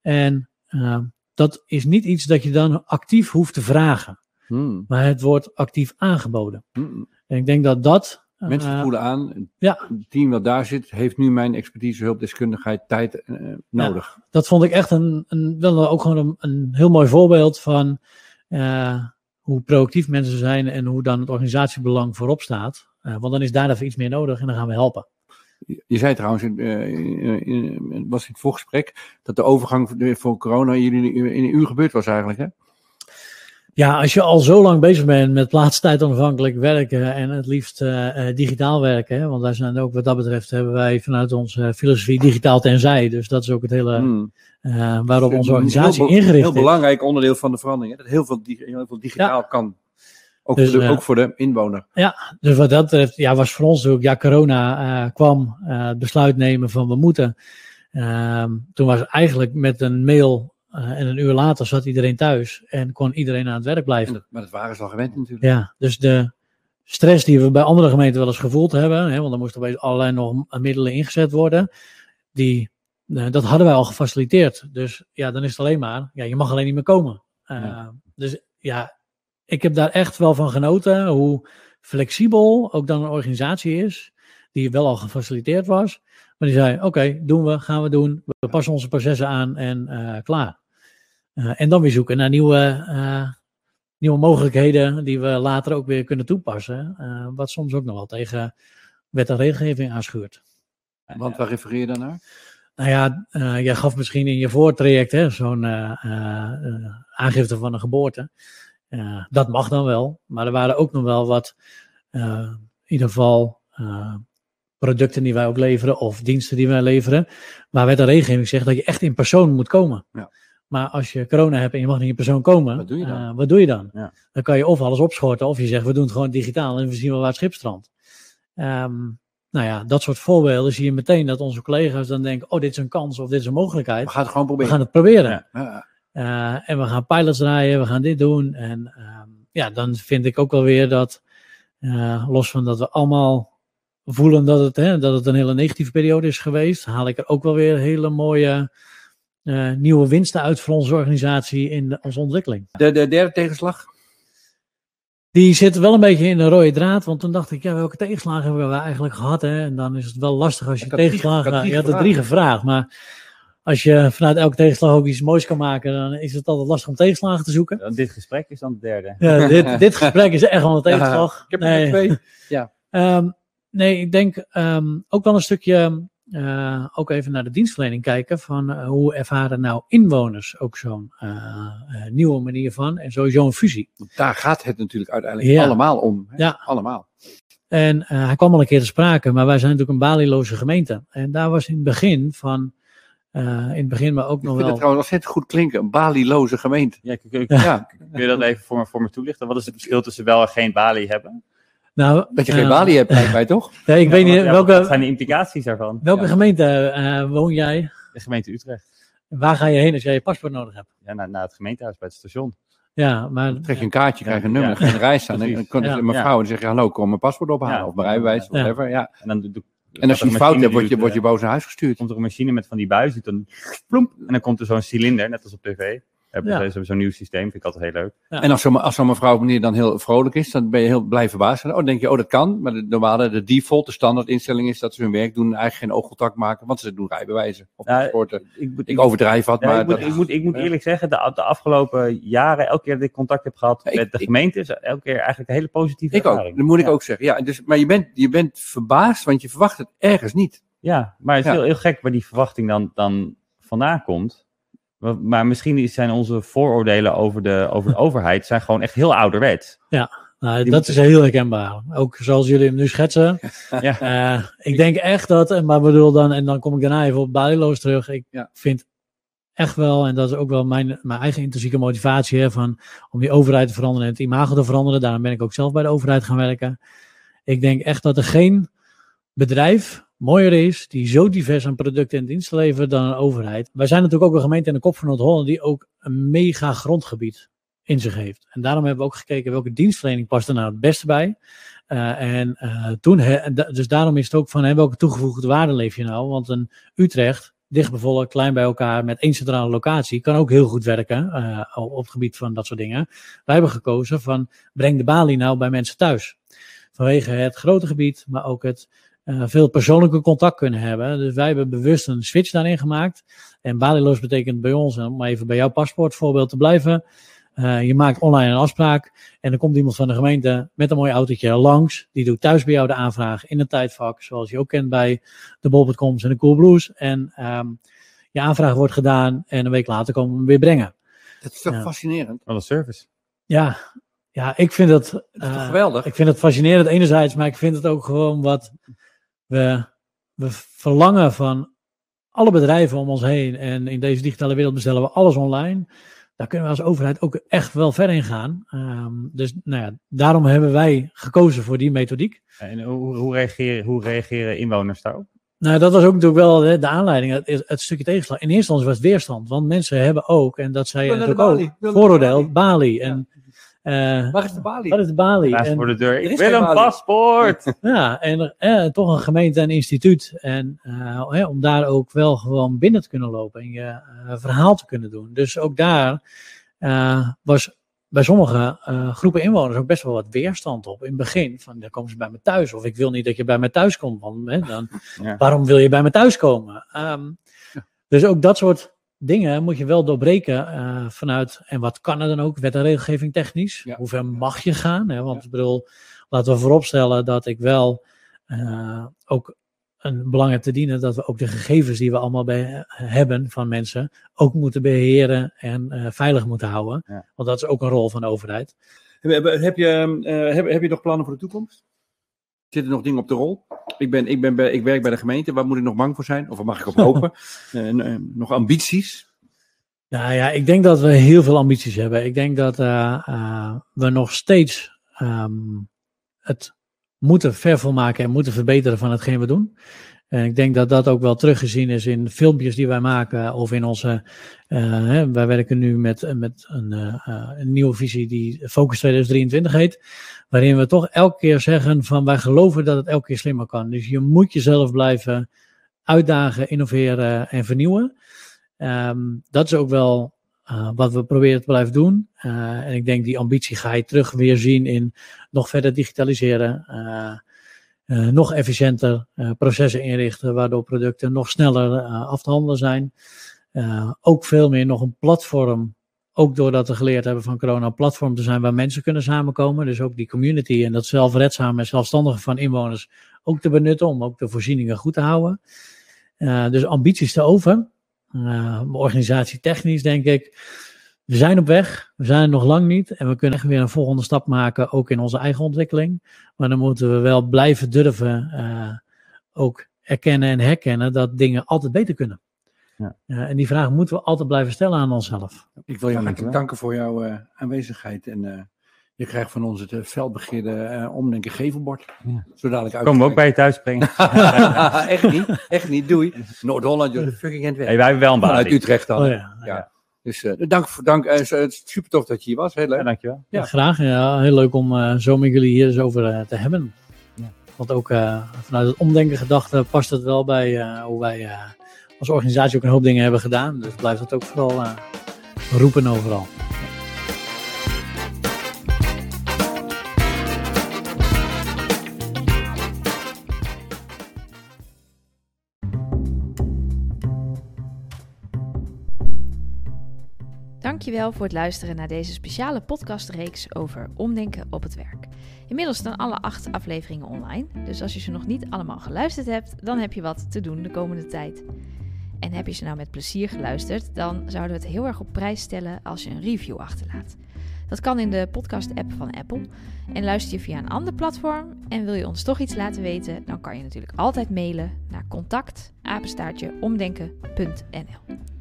Speaker 4: En eh, dat is niet iets dat je dan actief hoeft te vragen.
Speaker 1: Hmm.
Speaker 4: Maar het wordt actief aangeboden.
Speaker 1: Hmm.
Speaker 4: En ik denk dat dat...
Speaker 1: Mensen
Speaker 4: eh,
Speaker 1: voelen aan,
Speaker 4: ja.
Speaker 1: het team dat daar zit, heeft nu mijn expertise, hulp, deskundigheid, tijd eh, nodig.
Speaker 4: dat vond ik echt een, een, wel ook gewoon een, een heel mooi voorbeeld van eh, hoe proactief mensen zijn en hoe dan het organisatiebelang voorop staat. Eh, want dan is daar even iets meer nodig en dan gaan we helpen.
Speaker 1: Je zei trouwens, in, eh, in- in- was in het voorgesprek, dat de overgang voor- corona in, in een uur gebeurd was eigenlijk. Hè?
Speaker 4: Ja, als je al zo lang bezig bent met plaatstijd onafhankelijk werken en het liefst eh, eh, digitaal werken, hè, want wij zijn ook wat dat betreft hebben wij vanuit onze filosofie digitaal tenzij. Dus dat is ook het hele
Speaker 1: Hmm.
Speaker 4: eh, waarop onze
Speaker 1: Een
Speaker 4: organisatie
Speaker 1: heel, be-
Speaker 4: ingericht
Speaker 1: heel
Speaker 4: is.
Speaker 1: belangrijk onderdeel van de verandering. Hè? Dat heel veel, heel veel digitaal kan. Ook,
Speaker 4: Dus,
Speaker 1: voor de,
Speaker 4: eh,
Speaker 1: ook voor de inwoner.
Speaker 4: Dus wat dat betreft, ja, was voor ons natuurlijk, ja, corona eh, kwam, eh, besluit nemen van we moeten. Ehm, toen was eigenlijk met een mail eh, en een uur later zat iedereen thuis en kon iedereen aan het werk
Speaker 1: En
Speaker 4: blijven.
Speaker 1: maar dat waren ze al gewend natuurlijk.
Speaker 4: Ja, dus de stress die we bij andere gemeenten wel eens gevoeld hebben, hè, want er moesten opeens allerlei nog middelen ingezet worden, die, eh, dat hadden wij al gefaciliteerd. Dus ja, dan is het alleen maar, ja, je mag alleen niet meer komen. Eh,
Speaker 1: Ja.
Speaker 4: Dus ja, ik heb daar echt wel van genoten hoe flexibel ook dan een organisatie is, die wel al gefaciliteerd was. Maar die zei, oké, doen we, gaan we doen. We passen onze processen aan en eh, klaar. Eh, en dan weer zoeken naar nieuwe, eh, nieuwe mogelijkheden die we later ook weer kunnen toepassen. eh, wat soms ook nog wel tegen wet en regelgeving aanschuurt.
Speaker 1: Want waar refereer je dan naar?
Speaker 4: Nou ja, eh, jij gaf misschien in je voortraject hè, zo'n aangifte van een geboorte. Dat mag dan wel, maar er waren ook nog wel wat, in ieder geval, producten die wij ook leveren of diensten die wij leveren, waar wet en regelgeving zegt dat je echt in persoon moet komen.
Speaker 1: Ja.
Speaker 4: Maar als je corona hebt en je mag niet in persoon komen,
Speaker 1: Wat doe je dan?
Speaker 4: eh, wat doe je dan?
Speaker 2: Ja.
Speaker 4: Dan kan je of alles opschorten of je zegt we doen het gewoon digitaal en we zien wel waar het schip strandt. Ehm, nou ja, dat soort voorbeelden zie je meteen dat onze collega's dan denken, oh dit is een kans of dit is een mogelijkheid.
Speaker 1: We gaan het gewoon
Speaker 4: We
Speaker 1: proberen.
Speaker 4: gaan het proberen.
Speaker 2: Ja.
Speaker 4: Eh, en we gaan pilots draaien, we gaan dit doen. En ehm, ja, dan vind ik ook wel weer dat, eh, los van dat we allemaal voelen dat het, hè, dat het een hele negatieve periode is geweest, haal ik er ook wel weer hele mooie nieuwe winsten uit voor onze organisatie in de- onze ontwikkeling.
Speaker 1: De, de derde tegenslag?
Speaker 4: Die zit wel een beetje in de rode draad, want toen dacht ik, ja, welke tegenslagen hebben we eigenlijk gehad? Hè? En dan is het wel lastig als je tegenslagen...
Speaker 1: drie
Speaker 4: je had er
Speaker 1: gevraagd.
Speaker 4: drie gevraagd, maar als je vanuit elke tegenslag ook iets moois kan maken, dan is het altijd lastig om tegenslagen te zoeken.
Speaker 2: Dan Dit gesprek is dan de derde.
Speaker 4: Ja, dit, <laughs> dit gesprek is echt wel een tegenslag.
Speaker 1: Ik heb er
Speaker 4: nee.
Speaker 1: twee. <laughs>
Speaker 4: Ehm, nee, ik denk ehm, ook wel een stukje, eh, ook even naar de dienstverlening kijken, van eh, hoe ervaren nou inwoners ook zo'n eh, eh, nieuwe manier van en sowieso een fusie.
Speaker 1: Want Daar gaat het natuurlijk uiteindelijk
Speaker 4: Ja.
Speaker 1: allemaal om. hè?
Speaker 4: Ja.
Speaker 1: Allemaal.
Speaker 4: En eh, hij kwam al een keer te sprake, maar wij zijn natuurlijk een balieloze gemeente. En daar was in het begin van, eh, in het begin maar ook
Speaker 1: Ik
Speaker 4: nog
Speaker 1: vind het
Speaker 4: wel...
Speaker 1: trouwens ontzettend goed klinken. Een balieloze gemeente.
Speaker 2: Ja, kun, kun-
Speaker 1: Ja,
Speaker 2: kun je dat even voor me, voor me toelichten? Wat is het verschil tussen wel en geen balie hebben?
Speaker 4: Nou,
Speaker 1: dat je geen
Speaker 4: eh,
Speaker 1: balie hebt, lijkt mij toch? <laughs>
Speaker 4: Ja, ik weet niet,
Speaker 2: Ja, Wat
Speaker 4: welke,
Speaker 2: zijn de implicaties daarvan?
Speaker 4: welke
Speaker 2: Ja,
Speaker 4: gemeente eh, woon jij?
Speaker 2: de gemeente Utrecht.
Speaker 4: Waar ga je heen als jij je paspoort nodig hebt?
Speaker 2: Ja, naar, naar het gemeentehuis bij het station.
Speaker 4: Ja, maar
Speaker 1: Dan trek je een kaartje, krijg je een
Speaker 2: Ja.
Speaker 1: nummer, ga je rij staan. <laughs> En dan komt
Speaker 4: Ja.
Speaker 1: een mevrouw en zeg je hallo, kom mijn paspoort ophalen.
Speaker 2: Ja.
Speaker 1: Of mijn rijbewijs,
Speaker 2: Ja.
Speaker 1: whatever. Ja.
Speaker 2: En, dan doe-
Speaker 1: En als je een fout hebt, word je, word je
Speaker 2: eh,
Speaker 1: boos naar huis gestuurd.
Speaker 2: komt er een machine met van die buis, dan ploemp, en dan komt er zo'n cilinder, net als op tv. Hebben
Speaker 4: Ja.
Speaker 2: ze zo'n nieuw systeem, vind ik altijd heel leuk.
Speaker 4: Ja.
Speaker 1: En als zo'n als zo'n mevrouw of meneer dan heel vrolijk is, dan ben je heel blij verbaasd. Oh, dan denk je, oh, dat kan. Maar de normale, de default, de standaard instelling is dat ze hun werk doen en eigenlijk geen oogcontact maken, want ze doen rijbewijzen of
Speaker 2: Ja,
Speaker 1: paspoorten.
Speaker 2: Ik,
Speaker 1: overdrijf wat,
Speaker 2: Ja,
Speaker 1: maar
Speaker 2: ik, moet,
Speaker 1: dat,
Speaker 2: ik, moet, ik moet
Speaker 1: Ja.
Speaker 2: eerlijk zeggen, de, de afgelopen jaren, elke keer dat ik contact heb gehad
Speaker 1: Ja, ik-
Speaker 2: met de gemeente, is elke keer eigenlijk een hele positieve
Speaker 1: ik ook.
Speaker 2: ervaring.
Speaker 1: Dat moet ik ook zeggen. Ja, dus, maar je bent, je bent verbaasd, want je verwacht het ergens niet.
Speaker 2: Ja, maar het is
Speaker 1: Ja.
Speaker 2: heel, heel gek waar die verwachting dan, dan vandaan komt. Maar, misschien is- zijn onze vooroordelen over de, over de <laughs> overheid zijn gewoon echt heel ouderwets.
Speaker 4: Nou,
Speaker 2: Die
Speaker 4: dat
Speaker 2: moeten-
Speaker 4: is heel herkenbaar. Ook zoals jullie hem nu schetsen. <laughs>
Speaker 2: Ja.
Speaker 4: Eh, ik denk echt dat, en maar bedoel dan, en dan kom ik daarna even op Balieloos terug. Ik
Speaker 1: Ja.
Speaker 4: vind echt wel, en dat is ook wel mijn, mijn eigen intrinsieke motivatie, hè, van, om die overheid te veranderen en het imago te veranderen. Daarom ben ik ook zelf bij de overheid gaan werken. Ik denk echt dat er geen bedrijf mooier is die zo divers aan producten en diensten levert dan een overheid. Wij zijn natuurlijk ook een gemeente in de kop van Noord-Holland die ook een mega grondgebied in zich heeft. En daarom hebben we ook gekeken welke dienstverlening past er nou het beste bij. Eh, en eh, toen, dus daarom is het ook van welke toegevoegde waarde leef je nou? Want een Utrecht, dicht bevolkt, klein bij elkaar, met één centrale locatie, kan ook heel goed werken eh, op het gebied van dat soort dingen. Wij hebben gekozen van breng de balie nou bij mensen thuis. Vanwege het grote gebied, maar ook het veel persoonlijke contact kunnen hebben. Dus wij hebben bewust een switch daarin gemaakt. En balieloos betekent bij ons, en om even bij jouw paspoortvoorbeeld te blijven. eh, je maakt online een afspraak en dan komt iemand van de gemeente met een mooi autootje langs. Die doet thuis bij jou de aanvraag in een tijdvak, zoals je ook kent bij de Bol.coms en de Cool Blues. En ehm, je aanvraag wordt gedaan en een week later komen we hem weer brengen.
Speaker 1: Dat is toch
Speaker 4: Ja.
Speaker 1: fascinerend?
Speaker 2: Wat een service.
Speaker 4: Ja, ja ik vind het,
Speaker 1: Dat is toch
Speaker 4: eh,
Speaker 1: geweldig?
Speaker 4: ik vind het fascinerend enerzijds, maar ik vind het ook gewoon wat we, we verlangen van alle bedrijven om ons heen. En in deze digitale wereld bestellen we alles online. Daar kunnen we als overheid ook echt wel ver in gaan. Ehm, dus nou ja, daarom hebben wij gekozen voor die methodiek.
Speaker 2: En hoe, hoe, reageren, hoe reageren inwoners daarop?
Speaker 4: Nou, dat was ook natuurlijk wel hè, de aanleiding, het, het stukje tegenslag. In eerste instantie was het weerstand, want mensen hebben ook, en dat zei natuurlijk ook, vooroordeel,
Speaker 1: balie.
Speaker 4: Bali. En, eh,
Speaker 1: Waar is de balie?
Speaker 4: wat is de balie?
Speaker 2: Naast
Speaker 4: En-
Speaker 2: voor de deur.
Speaker 1: er
Speaker 2: Ik wil een
Speaker 1: balie.
Speaker 2: paspoort! <laughs>
Speaker 4: Ja, en eh, toch een gemeente en instituut. En eh, hè, om daar ook wel gewoon binnen te kunnen lopen en je verhaal te kunnen doen. Dus ook daar eh, was bij sommige eh, groepen inwoners ook best wel wat weerstand op. In het begin, van dan komen ze bij me thuis. Of ik wil niet dat je bij me thuis komt. Want hè, dan, <laughs>
Speaker 2: Ja.
Speaker 4: waarom wil je bij me thuis komen? Ehm, Dus ook dat soort dingen moet je wel doorbreken eh, vanuit, en wat kan er dan ook, wet en regelgeving technisch?
Speaker 1: Ja.
Speaker 4: Hoe ver mag je gaan? Hè? Want
Speaker 1: Ja.
Speaker 4: ik bedoel, laten we vooropstellen dat ik wel eh, ook een belang heb te dienen dat we ook de gegevens die we allemaal bij, hebben van mensen ook moeten beheren en eh, veilig moeten houden.
Speaker 2: Ja.
Speaker 4: Want dat is ook een rol van de overheid.
Speaker 1: Heb, heb- heb, je, eh, heb, heb je nog plannen voor de toekomst? Zitten er nog dingen op de rol? Ik, ben, ik, ben bij, ik werk bij de gemeente. Waar moet ik nog bang voor zijn? Of waar mag ik op hopen? <laughs> Eh, eh, nog ambities?
Speaker 4: Nou ja, ik denk dat we heel veel ambities hebben. Ik denk dat eh, we nog steeds ehm, het moeten vervolmaken en moeten verbeteren van hetgeen we doen. En ik denk dat dat ook wel teruggezien is in filmpjes die wij maken of in onze. eh, hè, wij werken nu met, met een, eh, eh, een nieuwe visie die Focus 2023 heet. Waarin we toch elke keer zeggen van wij geloven dat het elke keer slimmer kan. Dus je moet jezelf blijven uitdagen, innoveren en vernieuwen. Ehm, dat is ook wel uh, wat we proberen te blijven doen. Uh, en ik denk die ambitie ga je terug weer zien in nog verder digitaliseren. Uh, nog efficiënter processen inrichten, waardoor producten nog sneller af te handelen zijn. ook veel meer nog een platform, ook doordat we geleerd hebben van corona, een platform te zijn waar mensen kunnen samenkomen. Dus ook die community en dat zelfredzame en zelfstandige van inwoners ook te benutten om ook de voorzieningen goed te houden. dus ambities te over. Organisatie technisch denk ik. We zijn op weg, we zijn er nog lang niet en we kunnen echt weer een volgende stap maken, ook in onze eigen ontwikkeling. Maar dan moeten we wel blijven durven uh, ook erkennen en herkennen dat dingen altijd beter kunnen. Ja. Uh, en die vraag moeten we altijd blijven stellen aan onszelf.
Speaker 1: Ik wil je hartelijk danken voor jouw uh, aanwezigheid en je krijgt van ons het uh, felbegeerde uh, omdenken gevelbord. Ja. Zodat ik
Speaker 2: Komen we ook bij je thuis brengen? <laughs>
Speaker 1: echt niet, echt niet, doei. Noord-Holland, fucking
Speaker 2: Hey, wij hebben wel een baan.
Speaker 1: Uit Utrecht dan. Oh, ja. ja. Dus uh, dank voor dank. Uh, super tof dat je hier was. Heel leuk. Ja,
Speaker 2: dankjewel.
Speaker 4: Ja. graag. Ja, heel leuk om uh, zo met jullie hier eens over te hebben. Ja. Want ook vanuit het omdenken gedachte past het wel bij hoe wij als organisatie ook een hoop dingen hebben gedaan. Dus blijft dat ook vooral roepen overal.
Speaker 5: Dankjewel voor het luisteren naar deze speciale podcastreeks over omdenken op het werk. Inmiddels staan alle acht afleveringen online, dus als je ze nog niet allemaal geluisterd hebt, dan heb je wat te doen de komende tijd. En heb je ze nou met plezier geluisterd, dan zouden we het heel erg op prijs stellen als je een review achterlaat. Dat kan in de podcast-app van Apple. En luister je via een ander platform en wil je ons toch iets laten weten, dan kan je natuurlijk altijd mailen naar contact omdenken.nl.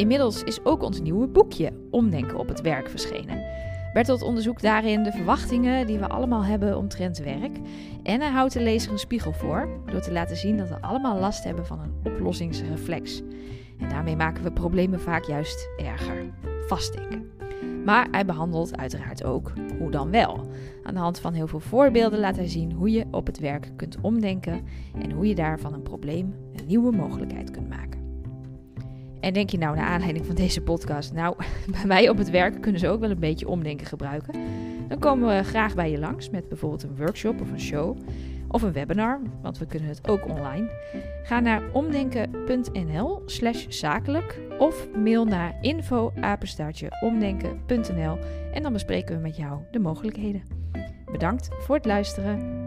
Speaker 5: Inmiddels is ook ons nieuwe boekje Omdenken op het werk verschenen. Bertolt onderzoekt daarin de verwachtingen die we allemaal hebben omtrent werk. En hij houdt de lezer een spiegel voor door te laten zien dat we allemaal last hebben van een oplossingsreflex. En daarmee maken we problemen vaak juist erger. Vastdenken. Maar hij behandelt uiteraard ook hoe dan wel. Aan de hand van heel veel voorbeelden laat hij zien hoe je op het werk kunt omdenken en hoe je daar van een probleem een nieuwe mogelijkheid kunt maken. En denk je nou, naar aanleiding van deze podcast, nou, <laughs> bij mij op het werk kunnen ze ook wel een beetje omdenken gebruiken. Dan komen we graag bij je langs met bijvoorbeeld een workshop of een show of een webinar, want we kunnen het ook online. Ga naar omdenken.nl slash zakelijk of mail naar info omdenken.nl en dan bespreken we met jou de mogelijkheden. Bedankt voor het luisteren.